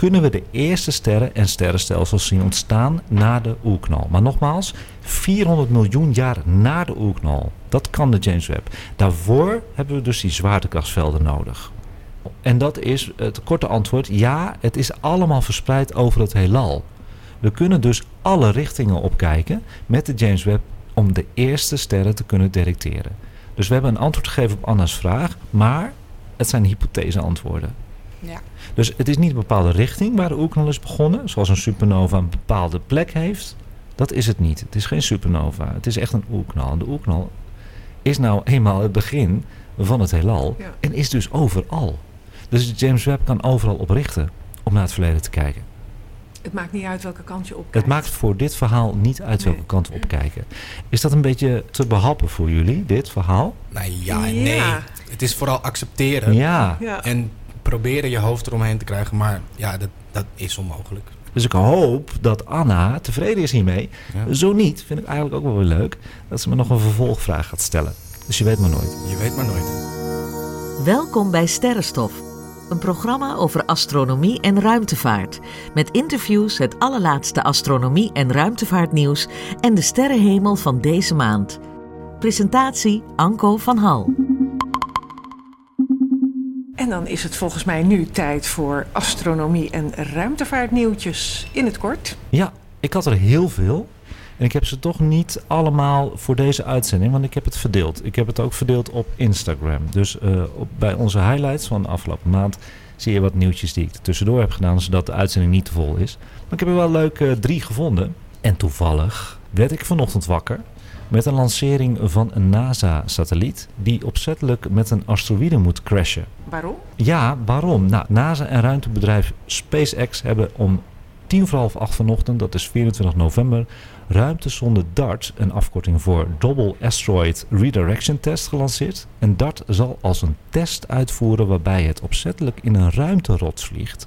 kunnen we de eerste sterren en sterrenstelsels zien ontstaan na de oerknal. Maar nogmaals, 400 miljoen jaar na de oerknal. Dat kan de James Webb. Daarvoor hebben we dus die zwaartekrachtsvelden nodig. En dat is het korte antwoord. Ja, het is allemaal verspreid over het heelal. We kunnen dus alle richtingen opkijken met de James Webb om de eerste sterren te kunnen detecteren. Dus we hebben een antwoord gegeven op Anna's vraag, maar het zijn hypothese-antwoorden. Ja. Dus het is niet een bepaalde richting waar de oerknal is begonnen, zoals een supernova een bepaalde plek heeft. Dat is het niet. Het is geen supernova. Het is echt een oerknal. En de oerknal is nou eenmaal het begin van het heelal Ja. en is dus overal. Dus de James Webb kan overal op richten om naar het verleden te kijken. Het maakt niet uit welke kant je op Het maakt voor dit verhaal niet uit welke kant we opkijken. Is dat een beetje te behappen voor jullie, dit verhaal? Nou ja nee. Ja. Het is vooral accepteren. Ja. Ja. En proberen je hoofd eromheen te krijgen. Maar ja, dat, dat is onmogelijk. Dus ik hoop dat Anna tevreden is hiermee. Ja. Zo niet, vind ik eigenlijk ook wel weer leuk, dat ze me nog een vervolgvraag gaat stellen. Dus je weet maar nooit. Je weet maar nooit. Welkom bij Sterrenstof, een programma over astronomie en ruimtevaart. Met interviews, het allerlaatste astronomie- en ruimtevaartnieuws en de sterrenhemel van deze maand. Presentatie Anko van Hal. En dan is het volgens mij nu tijd voor astronomie en ruimtevaartnieuwtjes. In het kort. Ja, ik had er heel veel. En ik heb ze toch niet allemaal voor deze uitzending, want ik heb het verdeeld. Ik heb het ook verdeeld op Instagram. Dus eh, op, bij onze highlights van de afgelopen maand zie je wat nieuwtjes die ik er tussendoor heb gedaan, zodat de uitzending niet te vol is. Maar ik heb er wel leuk eh, drie gevonden. En toevallig werd ik vanochtend wakker met een lancering van een NASA-satelliet die opzettelijk met een asteroïde moet crashen. Waarom? Ja, waarom? Nou, NASA en ruimtebedrijf SpaceX hebben om tien voor half acht vanochtend, dat is 24 november, ruimtesonde DART, een afkorting voor Double Asteroid Redirection Test, gelanceerd. En DART zal als een test uitvoeren waarbij het opzettelijk in een ruimterots vliegt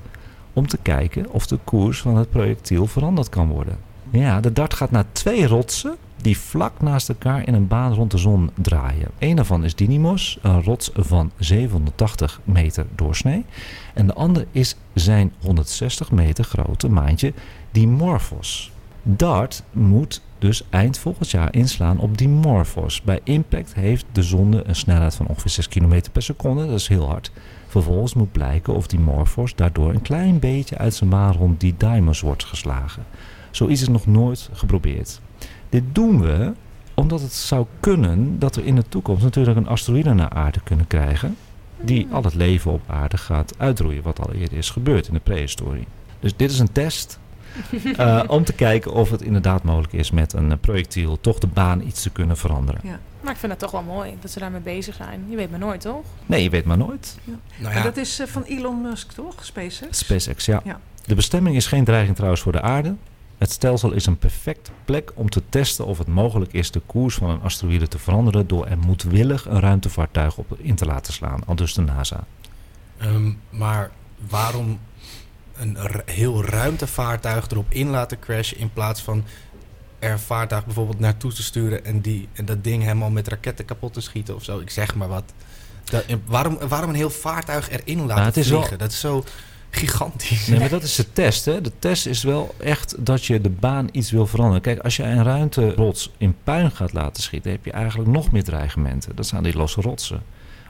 om te kijken of de koers van het projectiel veranderd kan worden. Ja, de DART gaat naar twee rotsen die vlak naast elkaar in een baan rond de zon draaien. Een daarvan is Didymos, een rots van 780 meter doorsnee. En de andere is zijn 160 meter grote maantje Dimorphos. DART moet dus eind volgend jaar inslaan op Dimorphos. Bij impact heeft de zonde een snelheid van ongeveer 6 km per seconde. Dat is heel hard. Vervolgens moet blijken of Dimorphos daardoor een klein beetje uit zijn baan rond Didymos wordt geslagen. Zoiets is nog nooit geprobeerd. Dit doen we omdat het zou kunnen dat we in de toekomst natuurlijk een asteroïde naar aarde kunnen krijgen. Die al het leven op aarde gaat uitroeien, wat al eerder is gebeurd in de prehistorie. Dus dit is een test eh, om te kijken of het inderdaad mogelijk is met een eh, projectiel toch de baan iets te kunnen veranderen. Maar ik vind het toch wel mooi dat ze daarmee bezig zijn. Je weet maar nooit, toch? Nee, je weet maar nooit. Nou En ja, dat is eh, van Elon Musk, toch? SpaceX? SpaceX, ja. Ja. De bestemming is geen dreiging trouwens voor de aarde. Het stelsel is een perfecte plek om te testen of het mogelijk is de koers van een asteroïde te veranderen door er moedwillig een ruimtevaartuig op in te laten slaan, al dus de NASA. ehm, maar waarom een heel ruimtevaartuig erop in laten crashen... in plaats van er een vaartuig bijvoorbeeld naartoe te sturen... en, die, en dat ding helemaal met raketten kapot te schieten of zo. Ik zeg maar wat. Dat, waarom, waarom een heel vaartuig erin laten Nou, het is wel- vliegen? Dat is zo gigantisch. Nee, maar dat is de test. Hè? De test is wel echt dat je de baan iets wil veranderen. Kijk, als je een ruimterots in puin gaat laten schieten, heb je eigenlijk nog meer dreigementen. Dat zijn die losse rotsen.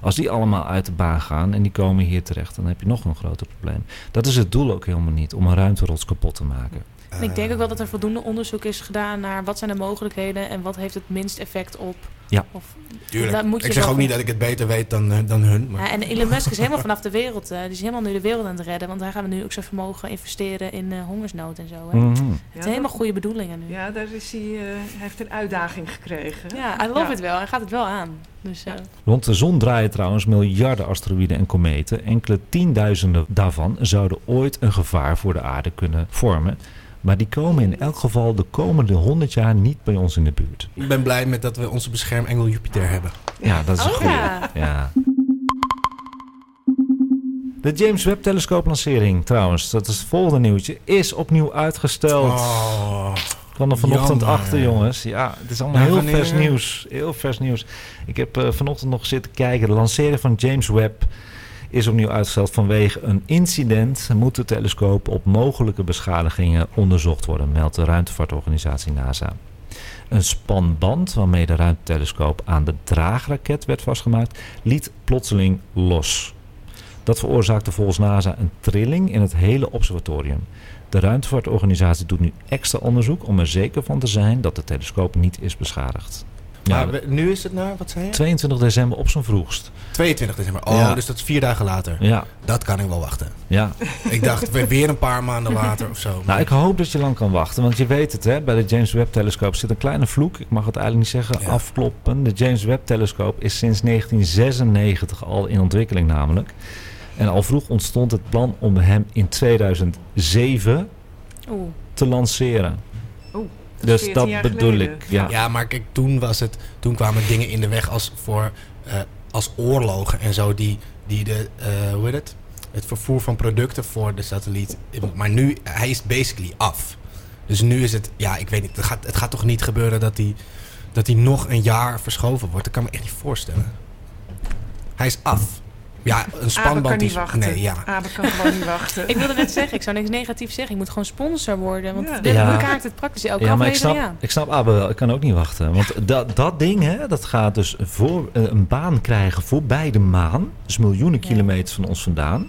Als die allemaal uit de baan gaan en die komen hier terecht, dan heb je nog een groter probleem. Dat is het doel ook helemaal niet, om een ruimterots kapot te maken. En ik denk ook wel dat er voldoende onderzoek is gedaan naar wat zijn de mogelijkheden en wat heeft het minst effect op Ja. Of, Tuurlijk. daar moet je Ik zeg ook niet dat ik het beter weet dan, eh, dan hun. Maar Ja, en Elon Musk is helemaal vanaf de wereld. eh, die is helemaal nu de wereld aan het redden. Want daar gaan we nu ook zijn vermogen investeren in eh, hongersnood en zo. Hè? Mhm. Het Ja, zijn helemaal goede bedoelingen nu. Ja, Ja, daar is hij, eh, hij heeft een uitdaging gekregen. I love Ja. it wel. Hij gaat het wel aan. Dus, Rond de zon draaien trouwens miljarden asteroïden en kometen. Enkele tienduizenden daarvan zouden ooit een gevaar voor de aarde kunnen vormen. Maar die komen in elk geval de komende 100 jaar niet bij ons in de buurt. ik ben blij met dat we onze beschermengel Jupiter hebben. Ja, dat is een Oh, goede. ja. Ja. De James Webb telescooplancering trouwens, dat is het volgende nieuwtje, is opnieuw uitgesteld. Oh. Ik kwam er vanochtend Jammer. achter, jongens. Ja, het is allemaal Ja, heel wanneer? vers nieuws. Heel vers nieuws. Ik heb eh, vanochtend nog zitten kijken. De lancering van James Webb is opnieuw uitgesteld vanwege een incident. Moet de telescoop op mogelijke beschadigingen onderzocht worden, meldt de ruimtevaartorganisatie NASA. Een spanband waarmee de ruimtetelescoop aan de draagraket werd vastgemaakt, liet plotseling los. Dat veroorzaakte volgens NASA een trilling in het hele observatorium. De ruimtevaartorganisatie doet nu extra onderzoek om er zeker van te zijn dat de telescoop niet is beschadigd. Ja, Maar we- nu is het naar, wat zei je? 22 december op zijn vroegst. 22 december. Oh, Ja. dus dat is vier dagen later. Ja, Dat kan ik wel wachten. ja. Ik dacht, we- weer een paar maanden later of zo. Nou, ik hoop dat je lang kan wachten. Want je weet het, hè, bij de James Webb-telescoop zit een kleine vloek. Ik mag het eigenlijk niet zeggen, Ja. afkloppen. De James Webb-telescoop is sinds 1996 al in ontwikkeling namelijk. En al vroeg ontstond het plan om hem in 2007 Oeh. te lanceren. Oeh, Dus 14 dat jaar bedoel geleden. ik. Ja. Ja, maar kijk, toen was het, toen kwamen dingen in de weg als voor eh, als oorlogen en zo die, die de, eh, hoe heet het? Het vervoer van producten voor de satelliet. Maar nu, hij is basically af. Dus nu is het, ja, ik weet niet, het gaat, het gaat toch niet gebeuren dat hij, dat hij nog een jaar verschoven wordt? Dat kan me echt niet voorstellen. Hij is af. Ja, een Abe kan spanband niet is. wachten. Nee, ja. Abe kan gewoon niet wachten. Ik wilde net zeggen, ik zou niks negatiefs zeggen. Je moet gewoon sponsor worden. Want Ja. dit Ja. kaart het praktisch elke Ja, maar ik snap, aan. ik snap Abe wel. Ik kan ook niet wachten. Want dat, dat ding, hè, dat gaat dus voor, eh, een baan krijgen voorbij de maan. Dus miljoenen Ja. kilometers van ons vandaan.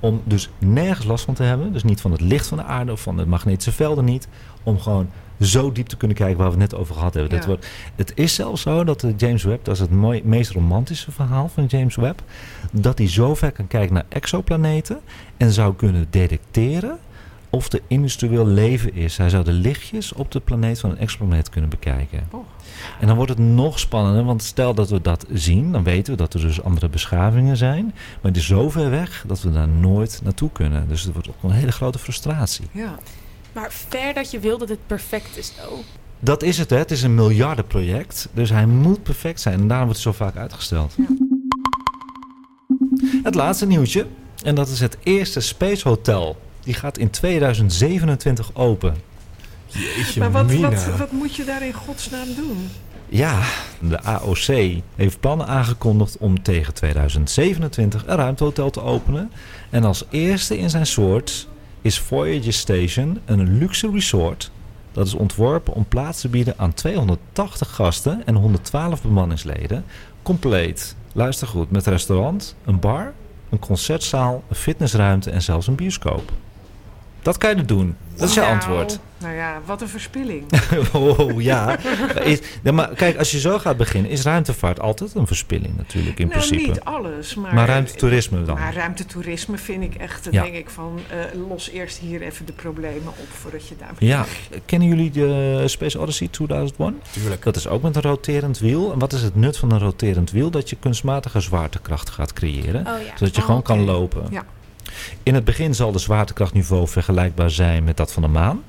Om dus nergens last van te hebben. Dus niet van het licht van de aarde of van de magnetische velden niet. Om gewoon zo diep te kunnen kijken waar we het net over gehad hebben. Dat wordt, het is zelfs zo dat de James Webb, dat is het mooi, meest romantische verhaal van James Webb. Dat hij zo ver kan kijken naar exoplaneten. En zou kunnen detecteren of er industrieel leven is. Hij zou de lichtjes op de planeet van een exoplaneet kunnen bekijken. Oh. En dan wordt het nog spannender, want stel dat we dat zien, dan weten we dat er dus andere beschavingen zijn. Maar het is zo ver weg dat we daar nooit naartoe kunnen. Dus het wordt ook een hele grote frustratie. Ja. Maar ver dat je wil dat het perfect is, though. Dat is het, hè. Het is een miljardenproject. Dus hij moet perfect zijn. En daarom wordt hij zo vaak uitgesteld. Het laatste nieuwtje. En dat is het eerste Space Hotel. Die gaat in 2027 open. Jeetje, Maar wat, wat, wat moet je daar in godsnaam doen? Ja, de AOC heeft plannen aangekondigd om tegen 2027 een ruimtehotel te openen. En als eerste in zijn soort is Voyager Station een luxe resort. Dat is ontworpen om plaats te bieden aan 280 gasten en 112 bemanningsleden. Compleet. Luister goed, met restaurant, een bar, een concertzaal, een fitnessruimte en zelfs een bioscoop. Dat kan je doen. Dat is je Nou, antwoord. Nou ja, wat een verspilling. Oh ja. Is, ja. Maar kijk, als je zo gaat beginnen, is ruimtevaart altijd een verspilling natuurlijk in nou, principe. niet alles, maar... Maar ruimtetoerisme dan? Maar ruimtetoerisme vind ik echt, Ja. denk ik van, eh, los eerst hier even de problemen op voordat je daar... Ja, kennen jullie de Space Odyssey 2001? Tuurlijk. Dat is ook met een roterend wiel. En wat is het nut van een roterend wiel? Dat je kunstmatige zwaartekracht gaat creëren. Oh ja. Zodat je Oh, gewoon kan lopen. Ja. In het begin zal de zwaartekrachtniveau vergelijkbaar zijn met dat van de maan.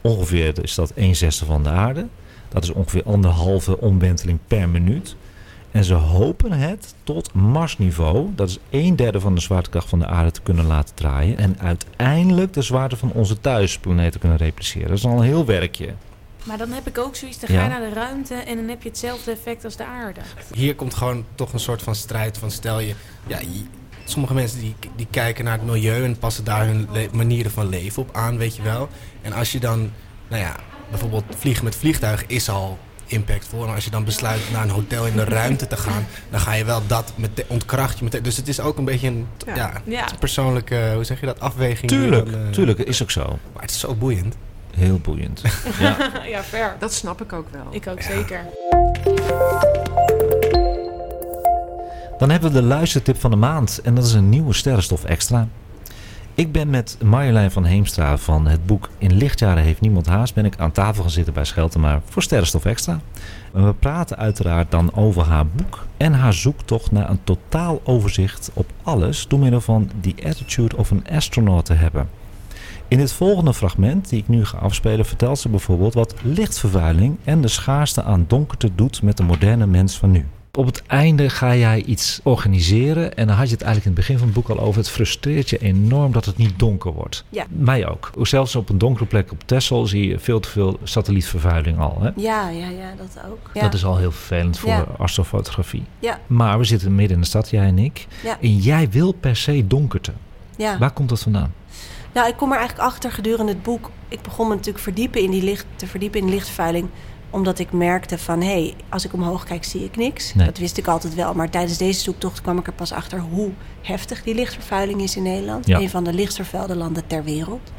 Ongeveer is dat 1 zesde van de aarde. Dat is ongeveer anderhalve omwenteling per minuut. En ze hopen het tot Marsniveau, dat is een derde van de zwaartekracht van de aarde, te kunnen laten draaien. En uiteindelijk de zwaarte van onze thuisplaneet te kunnen repliceren. Dat is al een heel werkje. Maar dan heb ik ook zoiets, dan ga Ja. je naar de ruimte en dan heb je hetzelfde effect als de aarde. Hier komt gewoon toch een soort van strijd van stel je... Ja, je- sommige mensen die, die kijken naar het milieu en passen daar hun manieren van leven op aan, weet je wel. En als je dan, nou ja, bijvoorbeeld vliegen met vliegtuig is al impactvol. En als je dan besluit naar een hotel in de ruimte te gaan, dan ga je wel dat met ontkracht je meteen. Dus het is ook een beetje een ja. Ja. Ja. persoonlijke, hoe zeg je dat, afweging. je Tuurlijk, dan, eh, tuurlijk, is ook zo. Maar het is zo boeiend. heel boeiend. ja. ja, fair. Dat snap ik ook wel. Ik ook zeker. Dan hebben we de luistertip van de maand. En dat is een nieuwe sterrenstof extra. Ik ben met Marjolein van Heemstra van het boek In lichtjaren heeft niemand haast... ben ik aan tafel gaan zitten bij Scheltemaar voor sterrenstof extra. En we praten uiteraard dan over haar boek... en haar zoektocht naar een totaal overzicht op alles... door middel van The Attitude of an Astronaut te hebben. In het volgende fragment, die ik nu ga afspelen, vertelt ze bijvoorbeeld wat lichtvervuiling en de schaarste aan donkerte doet met de moderne mens van nu. Op het einde ga jij iets organiseren en dan had je het eigenlijk in het begin van het boek al over. Het frustreert je enorm dat het niet donker wordt. Ja. Mij ook. Zelfs op een donkere plek op Texel zie je veel te veel satellietvervuiling al. Hè? Ja, ja, ja, dat ook. Ja. Dat is al heel vervelend voor Ja. astrofotografie. Ja, Maar we zitten midden in de stad, jij en ik. Ja. En jij wil per se donkerte. ja. Waar komt dat vandaan? Nou, ik kom er eigenlijk achter gedurende het boek. Ik begon me natuurlijk verdiepen in die licht, te verdiepen in de lichtvervuiling. Omdat ik merkte van, hé, hey, als ik omhoog kijk zie ik niks. Nee. Dat wist ik altijd wel. Maar tijdens deze zoektocht kwam ik er pas achter hoe heftig die lichtvervuiling is in Nederland. Ja. Een van de lichtst vervuilde landen ter wereld.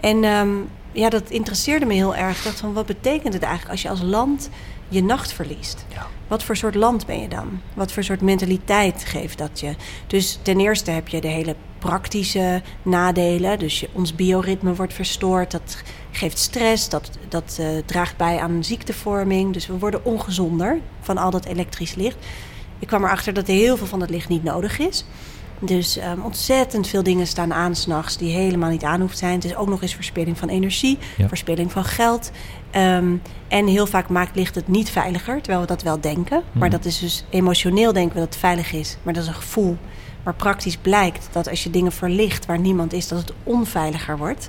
En ehm, ja, dat interesseerde me heel erg. Ik dacht van, wat betekent het eigenlijk als je als land je nacht verliest? Ja. Wat voor soort land ben je dan? Wat voor soort mentaliteit geeft dat je? Dus ten eerste heb je de hele praktische nadelen. Dus je, ons bioritme wordt verstoord. Dat geeft stress. Dat, dat eh, draagt bij aan ziektevorming. Dus we worden ongezonder van al dat elektrisch licht. Ik kwam erachter dat heel veel van dat licht niet nodig is. Dus ehm, ontzettend veel dingen staan aan s'nachts die helemaal niet aan hoeft zijn. Het is ook nog eens verspilling van energie, Ja. verspilling van geld. Ehm, en heel vaak maakt licht het niet veiliger, terwijl we dat wel denken. Maar Mhm. dat is dus emotioneel denken we dat het veilig is. Maar dat is een gevoel. Maar praktisch blijkt dat als je dingen verlicht waar niemand is, dat het onveiliger wordt.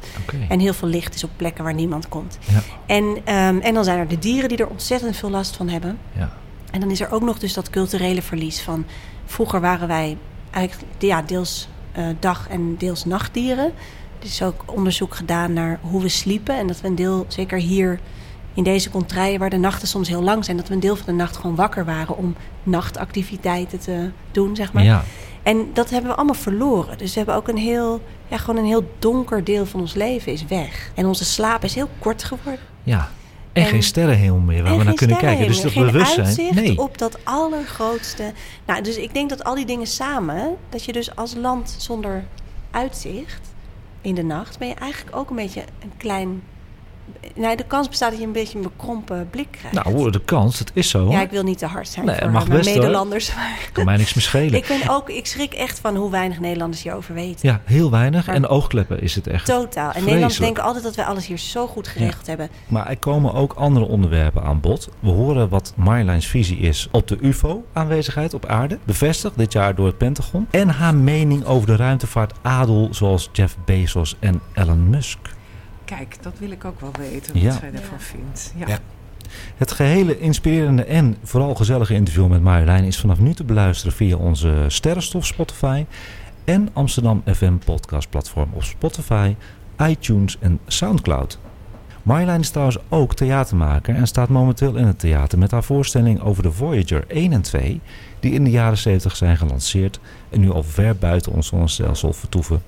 En heel veel licht is op plekken waar niemand komt. Ja. En, ehm, en dan zijn er de dieren die er ontzettend veel last van hebben. Ja. En dan is er ook nog dus dat culturele verlies van... Vroeger waren wij eigenlijk ja, deels eh, dag- en deels nachtdieren. Er is ook onderzoek gedaan naar hoe we sliepen. En dat we een deel, zeker hier in deze contraien... waar de nachten soms heel lang zijn... dat we een deel van de nacht gewoon wakker waren... om nachtactiviteiten te doen, zeg maar. ja. En dat hebben we allemaal verloren. Dus we hebben ook een heel, ja, gewoon een heel donker deel van ons leven is weg. En onze slaap is heel kort geworden. Ja. En, En- geen sterrenhemel meer waar we naar kunnen kijken. Dus dat geen bewustzijn. uitzicht Nee. op dat allergrootste. Nou, dus ik denk dat al die dingen samen, dat je dus als land zonder uitzicht in de nacht, ben je eigenlijk ook een beetje een klein. Nou, de kans bestaat dat je een beetje een bekrompen blik krijgt. Nou, de kans, het is zo. ja, ik wil niet te hard zijn Nee, voor mag mijn best, hoor. Nederlanders. Maar Kan mij niks meer schelen. ik, ben ook, ik schrik echt van hoe weinig Nederlanders hierover weten. Ja, heel weinig. Maar- En oogkleppen is het echt. Totaal. En Vreselijk. Nederlanders denken altijd dat wij alles hier zo goed geregeld hebben. Maar er komen ook andere onderwerpen aan bod. We horen wat Marjoleins visie is op de UFO-aanwezigheid op aarde. Bevestigd dit jaar door het Pentagon. En haar mening over de ruimtevaart adel zoals Jeff Bezos en Elon Musk. Kijk, dat wil ik ook wel weten, wat Ja. zij daarvan vindt. Ja. Ja. Het gehele inspirerende en vooral gezellige interview met Marjolein is vanaf nu te beluisteren via onze Sterrenstof Spotify en Amsterdam FM podcast platform op Spotify, iTunes en Soundcloud. Marjolein is trouwens ook theatermaker en staat momenteel in het theater met haar voorstelling over de Voyager 1 en 2, die in de jaren 70 zijn gelanceerd en nu al ver buiten ons zonnestelsel vertoeven.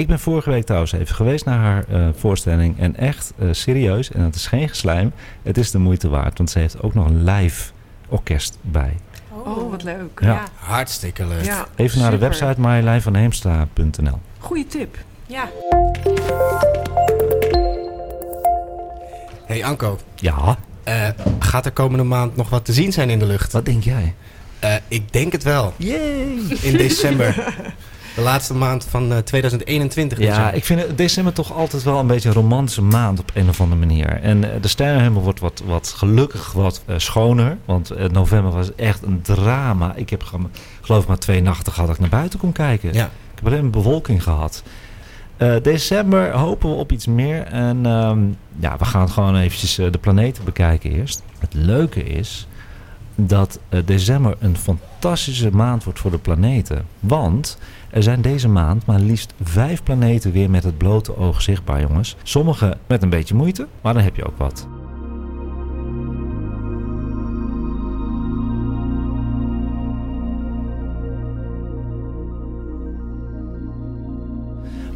Ik ben vorige week trouwens even geweest naar haar eh, voorstelling en echt eh, serieus, en het is geen geslijm, het is de moeite waard, want ze heeft ook nog een live orkest bij. Oh, wat leuk. Ja. Ja. Hartstikke leuk. Ja, Even naar de website marjolein.heemstra.nl. Goeie tip. Ja. Hey Anko, Ja, eh, gaat er komende maand nog wat te zien zijn in de lucht? wat denk jij? Eh, ik denk het wel. Yay! In december. De laatste maand van eh, 2021. Ja, december. ik vind december toch altijd wel een beetje een romantische maand op een of andere manier. En eh, de sterrenhemel wordt wat, wat gelukkig wat eh, schoner. Want eh, november was echt een drama. Ik heb ge- geloof ik maar twee nachten gehad dat ik naar buiten kon kijken. Ja. Ik heb alleen maar bewolking gehad. Eh, december hopen we op iets meer. En ehm, ja, we gaan gewoon eventjes eh, de planeten bekijken eerst. Het leuke is dat eh, december een fantastische maand wordt voor de planeten. Want er zijn deze maand maar liefst vijf planeten weer met het blote oog zichtbaar, jongens. Sommige met een beetje moeite, maar dan heb je ook wat.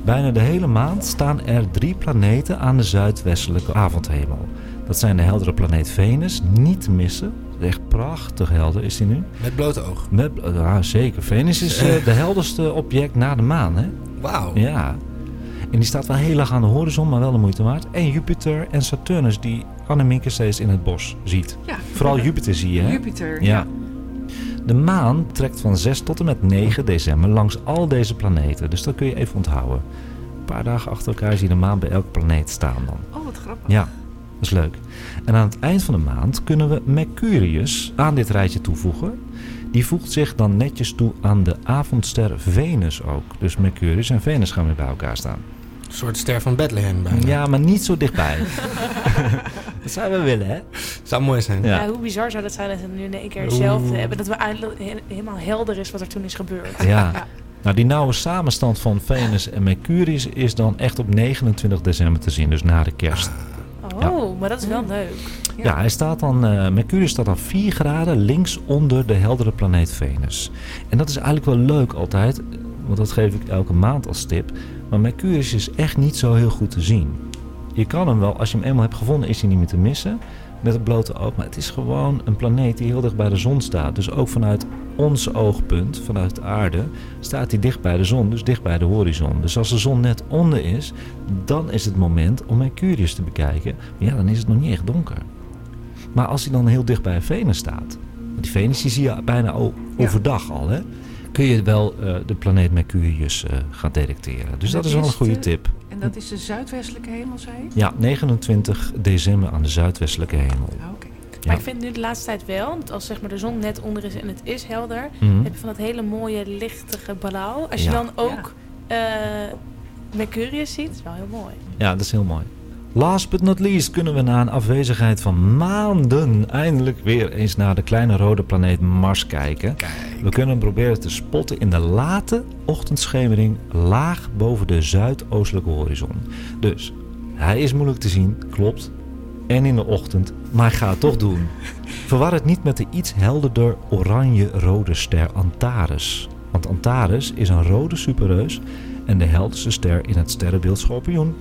Bijna de hele maand staan er drie planeten aan de zuidwestelijke avondhemel. Dat zijn de heldere planeet Venus, niet te missen. Echt prachtig helder is die nu. Met blote oog. Met, ja, zeker. Venus is eh, de helderste object na de maan, hè? Wauw. Ja. En die staat wel heel laag aan de horizon, maar wel de moeite waard. En Jupiter en Saturnus, die Annemieke steeds in het bos ziet. Ja. Vooral Jupiter zie je, hè? Jupiter. Ja. De maan trekt van 6 tot en met 9 december langs al deze planeten. Dus dat kun je even onthouden. Een paar dagen achter elkaar zie je de maan bij elke planeet staan dan. Oh, wat grappig. Ja, is leuk. En aan het eind van de maand kunnen we Mercurius aan dit rijtje toevoegen. Die voegt zich dan netjes toe aan de avondster Venus ook. Dus Mercurius en Venus gaan weer bij elkaar staan. Een soort ster van Bethlehem bijna. Ja, maar niet zo dichtbij. dat zouden we willen, hè? Zou mooi zijn. Ja. Ja, hoe bizar zou dat zijn als we nu in één keer Oeh. hetzelfde hebben. Dat we eindelijk he- helemaal helder is wat er toen is gebeurd. Ja. Nou, die nauwe samenstand van Venus en Mercurius is dan echt op 29 december te zien, dus na de kerst. Oh, maar dat is wel leuk. Ja, hij staat dan, eh, Mercurius staat dan 4 graden links onder de heldere planeet Venus. En dat is eigenlijk wel leuk altijd, want dat geef ik elke maand als tip. Maar Mercurius is echt niet zo heel goed te zien. Je kan hem wel, als je hem eenmaal hebt gevonden, is hij niet meer te missen. Met het blote oog. Maar het is gewoon een planeet die heel dicht bij de zon staat. Dus ook vanuit ons oogpunt, vanuit de aarde, staat hij dicht bij de zon. Dus dicht bij de horizon. Dus als de zon net onder is, dan is het moment om Mercurius te bekijken. Maar ja, dan is het nog niet echt donker. Maar als hij dan heel dicht bij Venus staat. Want die Venus die zie je bijna overdag al, hè? Kun je wel eh, de planeet Mercurius eh, gaan detecteren. Dus En dat is wel een de- goede tip. En dat is de zuidwestelijke hemel, zei je? Ja, 29 december aan de zuidwestelijke hemel. Ah, Oké. Ja. Maar ik vind nu de laatste tijd wel, want als zeg maar de zon net onder is en het is helder, Mhm. heb je van dat hele mooie lichtige blauw. Als je Ja. dan ook eh, Mercurius ziet, is wel heel mooi. Ja, dat is heel mooi. Last but not least kunnen we na een afwezigheid van maanden eindelijk weer eens naar de kleine rode planeet Mars kijken. We kunnen hem proberen te spotten in de late ochtendschemering laag boven de zuidoostelijke horizon. Dus hij is moeilijk te zien, klopt. En in de ochtend, maar ga het toch doen. Verwar het niet met de iets helderder oranje-rode ster Antares. Want Antares is een rode superreus en de helderste ster in het sterrenbeeld Schorpioen.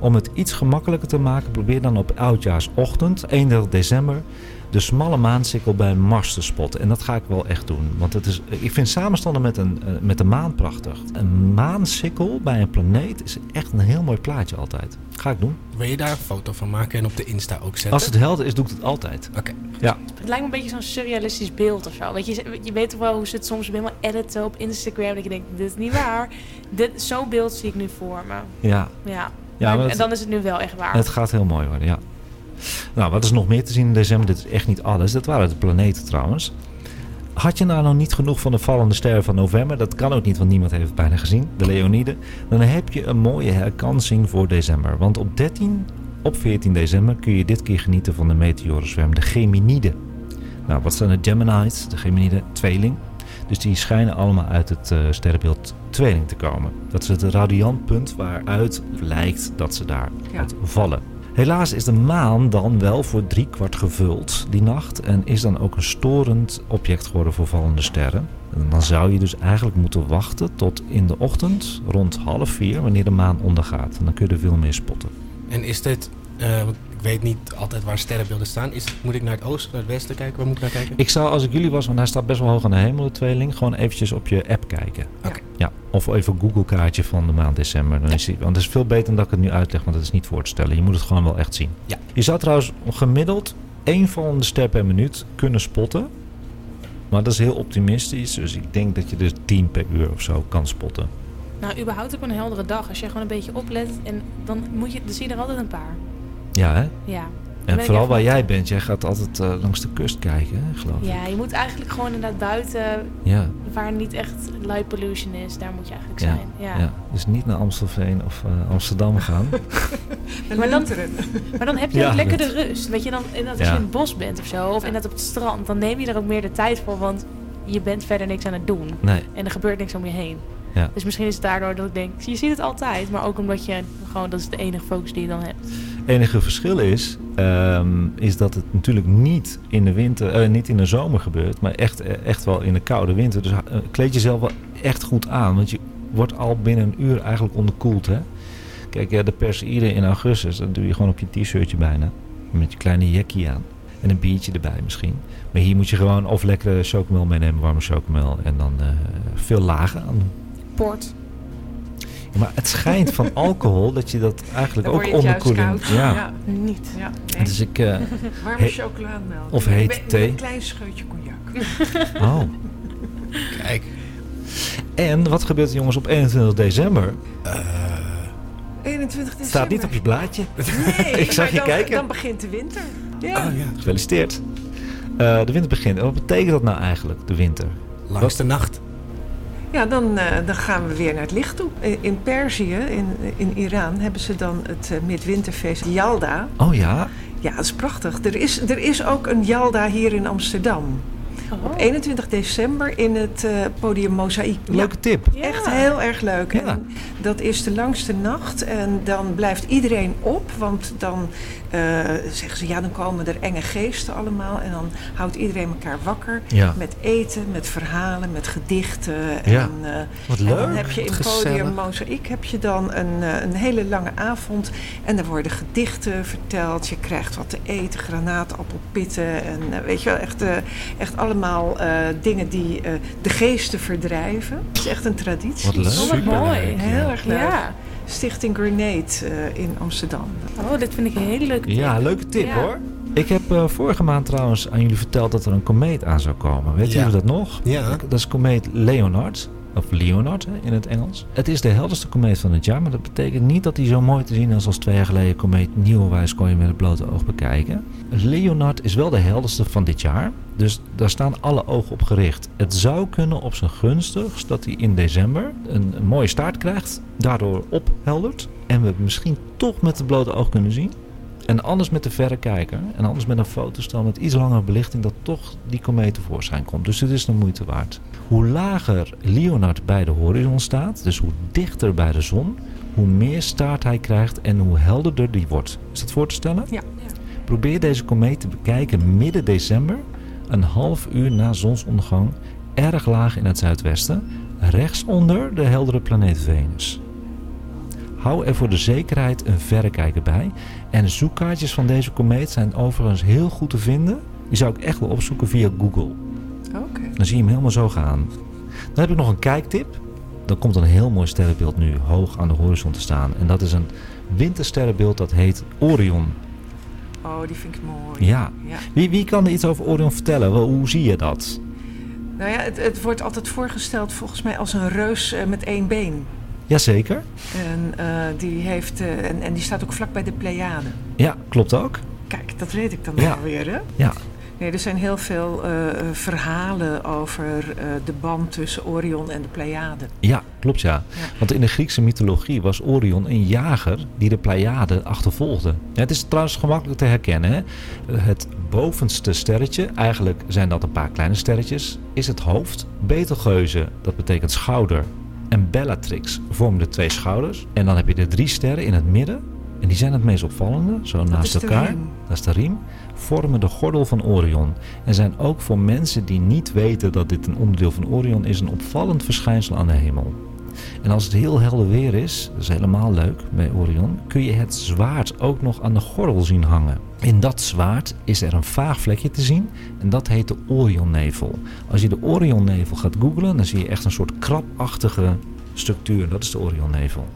Om het iets gemakkelijker te maken, probeer dan op oudjaarsochtend, 31 december, de smalle maansikkel bij Mars te spotten. En dat ga ik wel echt doen. Want het is, ik vind samenstanden met, een, eh, met de maan prachtig. Een maansikkel bij een planeet is echt een heel mooi plaatje altijd. Ga ik doen. Wil je daar een foto van maken en op de Insta ook zetten? Als het helder is, doe ik het altijd. Oké. Ja, Het lijkt me een beetje zo'n surrealistisch beeld of zo. Weet je, je weet toch wel hoe ze het soms helemaal editen op Instagram. Dat je denkt, dit is niet waar. Dit, zo'n beeld zie ik nu voor me. ja. Ja. Ja, Maar- en dan is het nu wel echt waar. Het gaat heel mooi worden, ja. Nou, wat is nog meer te zien in december? Dit is echt niet alles. Dat waren de planeten trouwens. Had je nou nog niet genoeg van de vallende sterren van november? Dat kan ook niet, want niemand heeft het bijna gezien. De Leoniden. Dan heb je een mooie herkansing voor december. Want op 13, op 14 december kun je dit keer genieten van de meteorenzwerm, de Geminiden. Nou, wat zijn de Gemini's? De Geminiden, tweeling. Dus die schijnen allemaal uit het eh, sterrenbeeld tweeling te komen. Dat is het radiantpunt waaruit lijkt dat ze daar Ja. uit vallen. Helaas is de maan dan wel voor driekwart gevuld die nacht en is dan ook een storend object geworden voor vallende sterren. En dan zou je dus eigenlijk moeten wachten tot in de ochtend rond half vier wanneer de maan ondergaat. En dan kun je er veel meer spotten. En is dit, eh, ik weet niet altijd waar sterrenbeelden staan. Is, moet ik naar het oosten, naar het westen kijken? Waar moet ik naar kijken? Ik zou als ik jullie was, want hij staat best wel hoog aan de hemel, de tweeling, gewoon eventjes op je app kijken. Oké. Ja, of even een Google kaartje van de maand december. Dan is die, want het is veel beter dan dat ik het nu uitleg, want dat is niet voor te stellen. Je moet het gewoon wel echt zien. Ja. Je zou trouwens gemiddeld één vallende ster per minuut kunnen spotten. Maar dat is heel optimistisch. Dus ik denk dat je dus 10 per uur of zo kan spotten. Nou, überhaupt op een heldere dag. Als je gewoon een beetje oplet, en dan, moet je, dan zie je er altijd een paar. Ja, hè? Ja. En vooral waar jij bent. Jij gaat altijd eh, langs de kust kijken, hè, geloof ik. Ja, je moet eigenlijk gewoon inderdaad buiten, Ja. waar niet echt light pollution is, daar moet je eigenlijk Ja, zijn. Ja. ja. Dus niet naar Amstelveen of eh, Amsterdam gaan. Maar dan-. Maar dan heb je Ja, ook lekker dat- de rust. Weet je, dan, inderdaad, als Ja. je in het bos bent of zo, of inderdaad op het strand, dan neem je er ook meer de tijd voor, want je bent verder niks aan het doen. Nee. En er gebeurt niks om je heen. Ja. Dus misschien is het daardoor dat ik denk, je ziet het altijd, maar ook omdat je gewoon, dat is de enige focus die je dan hebt. Enige verschil is, ehm, is dat het natuurlijk niet in de winter, eh, niet in de zomer gebeurt, maar echt, eh, echt wel in de koude winter. Dus eh, kleed jezelf wel echt goed aan, want je wordt al binnen een uur eigenlijk onderkoeld. Hè? Kijk, ja, de Perseïde in augustus, dat doe je gewoon op je t-shirtje bijna. Met je kleine jackie aan. En een biertje erbij misschien. Maar hier moet je gewoon of lekkere chocomel meenemen, warme chocomel. En dan veel lagen aan. Port. Maar het schijnt van alcohol dat je dat eigenlijk Dan ook onderkoeling... koud. Ja. ja. Niet. ja nee. Dus ik... eh, Warme chocolademelk. of hete Met- met thee. een klein scheutje cognac. oh. Kijk. En wat gebeurt er jongens op 21 december? 21 december. Staat niet op je blaadje. Nee, Ik zag maar je dan, kijken. Dan begint de winter. Ja. Oh ja. Gefeliciteerd. Eh, de winter begint. En wat betekent dat nou eigenlijk, de winter? Langste nacht. Ja, dan, eh, dan gaan we weer naar het licht toe. In- In Perzië, in, in Iran, hebben ze dan het eh, midwinterfeest Yalda. Oh ja? Ja, dat is prachtig. Er is, er is ook een Yalda hier in Amsterdam. Oh. Op 21 december in het eh, podium Mozaïek. Leuke tip. Ja. Echt heel erg leuk. Ja. En dat is de langste nacht. En dan blijft iedereen op. Want dan eh, zeggen ze, ja, dan komen er enge geesten allemaal. En dan houdt iedereen elkaar wakker. Ja. Met eten, met verhalen, met gedichten. Ja. En, eh, Wat en dan leuk. heb je in Gezellig. Podium Mozaïek heb je dan een, een hele lange avond. En er worden gedichten verteld. Je krijgt wat te eten, granaatappelpitten. En weet je wel, echt, eh, echt allemaal eh, dingen die eh, de geesten verdrijven. Het is echt een traditie. Wat leuk. Oh, wat mooi. Heel erg leuk. Ja. Stichting Grenade eh, in Amsterdam. Oh, dit vind ik een hele leuke tip. Ja, leuke tip Ja. hoor. Ik heb eh, vorige maand trouwens aan jullie verteld dat er een komeet aan zou komen. Weet Ja. jullie dat nog? Ja. Dat is komeet Leonard. Of Leonard in het Engels. Het is de helderste komeet van het jaar. Maar dat betekent niet dat hij zo mooi te zien is als twee jaar geleden komeet Nieuwenwijs kon je met het blote oog bekijken. Leonard is wel de helderste van dit jaar. Dus daar staan alle ogen op gericht. Het zou kunnen op zijn gunstigst dat hij in december een, mooie staart krijgt. Daardoor opheldert. En we misschien toch met het blote oog kunnen zien. En anders met de verrekijker. En anders met een fotostel met iets langere belichting. Dat toch die komeet tevoorschijn komt. Dus het is de moeite waard. Hoe lager Leonard bij de horizon staat. Dus hoe dichter bij de zon. Hoe meer staart hij krijgt en hoe helderder die wordt. Is dat voor te stellen? Ja. Probeer deze komeet te bekijken midden december. Een half uur na zonsondergang. Erg laag in het zuidwesten. Rechts onder de heldere planeet Venus. Hou er voor de zekerheid een verrekijker bij. En zoekkaartjes van deze komeet zijn overigens heel goed te vinden. Die zou ik echt wel opzoeken via Google. Dan zie je hem helemaal zo gaan. Dan heb ik nog een kijktip. Dan komt een heel mooi sterrenbeeld nu hoog aan de horizon te staan. En dat is een wintersterrenbeeld dat heet Orion. Oh, die vind ik mooi. Ja. ja. Wie, wie kan er iets over Orion vertellen? Wel, Hoe zie je dat? Nou ja, het, het wordt altijd voorgesteld volgens mij als een reus eh, met één been. Jazeker. En, eh, die heeft, eh, en, en die staat ook vlak bij de Pleiaden. Ja, klopt ook. Kijk, dat weet ik dan Ja. alweer, hè? Ja. Nee, er zijn heel veel eh, eh, verhalen over eh, de band tussen Orion en de Pleiaden. Ja, klopt ja. Ja. Want in de Griekse mythologie was Orion een jager die de Pleiaden achtervolgde. Het is trouwens gemakkelijk te herkennen. Hè? Het bovenste sterretje, eigenlijk zijn dat een paar kleine sterretjes, is het hoofd. Betelgeuze, dat betekent schouder. En Bellatrix vormen de twee schouders. En dan heb je de drie sterren in het midden. En die zijn het meest opvallende, zo naast elkaar. Dat is de riem. Vormen de gordel van Orion. En zijn ook voor mensen die niet weten dat dit een onderdeel van Orion is, een opvallend verschijnsel aan de hemel. En als het heel helder weer is, dat is helemaal leuk bij Orion, kun je het zwaard ook nog aan de gordel zien hangen. In dat zwaard is er een vaag vlekje te zien en dat heet de Orionnevel. Als je de Orionnevel gaat googlen, dan zie je echt een soort krabachtige structuur. Dat is de Orionnevel.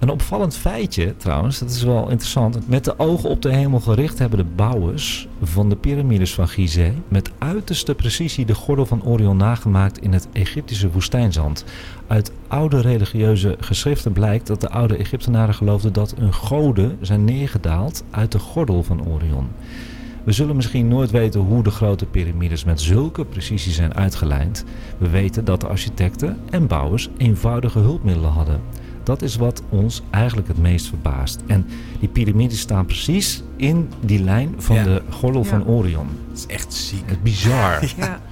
Een opvallend feitje trouwens, dat is wel interessant. Met de ogen op de hemel gericht hebben de bouwers van de piramides van Gizeh met uiterste precisie de gordel van Orion nagemaakt in het Egyptische woestijnzand. Uit oude religieuze geschriften blijkt dat de oude Egyptenaren geloofden dat hun goden zijn neergedaald uit de gordel van Orion. We zullen misschien nooit weten hoe de grote piramides met zulke precisie zijn uitgelijnd. We weten dat de architecten en bouwers eenvoudige hulpmiddelen hadden. Dat is wat ons eigenlijk het meest verbaast. En die piramides staan precies in die lijn van Ja. de gordel Ja. van Orion. Dat is echt ziek. Het is bizar. Ja.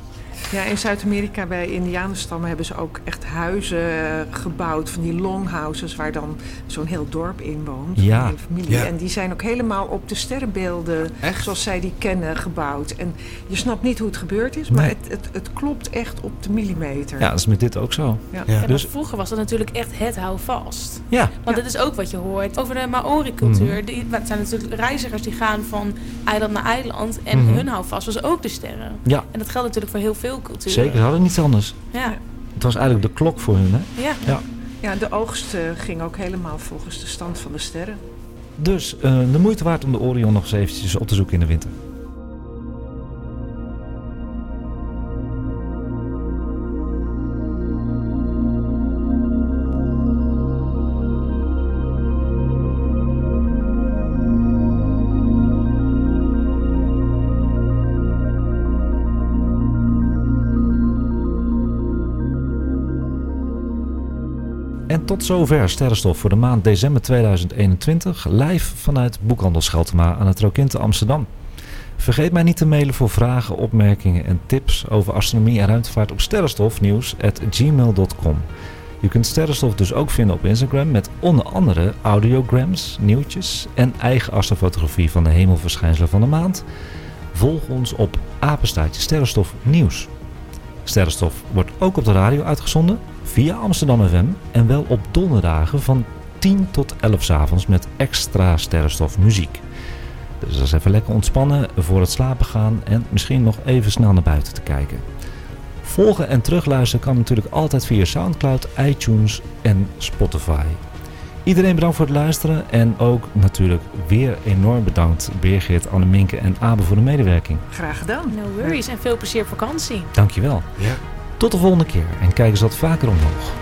Ja, in Zuid-Amerika bij Indianenstammen hebben ze ook echt huizen eh, gebouwd. Van die longhouses waar dan zo'n heel dorp in woont. Ja. Familie. Ja. En die zijn ook helemaal op de sterrenbeelden Echt? zoals zij die kennen gebouwd. En je snapt niet hoe het gebeurd is, maar Nee. het, het, het klopt echt op de millimeter. Ja, dat is met dit ook zo. Ja. Ja. Ja, maar Dus- vroeger was dat natuurlijk echt het houvast. Ja, Want Ja. dat is ook wat je hoort over de Maori-cultuur. Die- Het zijn natuurlijk reizigers die gaan van eiland naar eiland. En Mhm. hun houvast was ook de sterren. ja En dat geldt natuurlijk voor heel veel culturen. zeker. Ze hadden niets anders. Ja, Het was eigenlijk de klok voor hun, hè? ja. Ja. Ja, de oogst eh, ging ook helemaal volgens de stand van de sterren. Dus eh, de moeite waard om de Orion nog eens eventjes op te zoeken in de winter. Tot zover Sterrenstof voor de maand december 2021. Live vanuit Boekhandel Scheltema aan het Rokinte Amsterdam. Vergeet mij niet te mailen voor vragen, opmerkingen en tips over astronomie en ruimtevaart op sterrenstofnieuws.gmail.com. Je kunt Sterrenstof dus ook vinden op Instagram met onder andere audiograms, nieuwtjes en eigen astrofotografie van de hemelverschijnselen van de maand. Volg ons op apenstaartje Sterrenstof Nieuws. Sterrenstof wordt ook op de radio uitgezonden via Amsterdam FM en wel op donderdagen van 10 tot 11 's avonds met extra Sterrenstof muziek. Dus dat is even lekker ontspannen voor het slapen gaan en misschien nog even snel naar buiten te kijken. Volgen en terugluisteren kan natuurlijk altijd via Soundcloud, iTunes en Spotify. Iedereen bedankt voor het luisteren en ook natuurlijk weer enorm bedankt Birgit, Anneminke en Abe voor de medewerking. Graag gedaan. No worries en veel plezier op vakantie. Dankjewel. Ja. Tot de volgende keer en kijk eens wat vaker omhoog.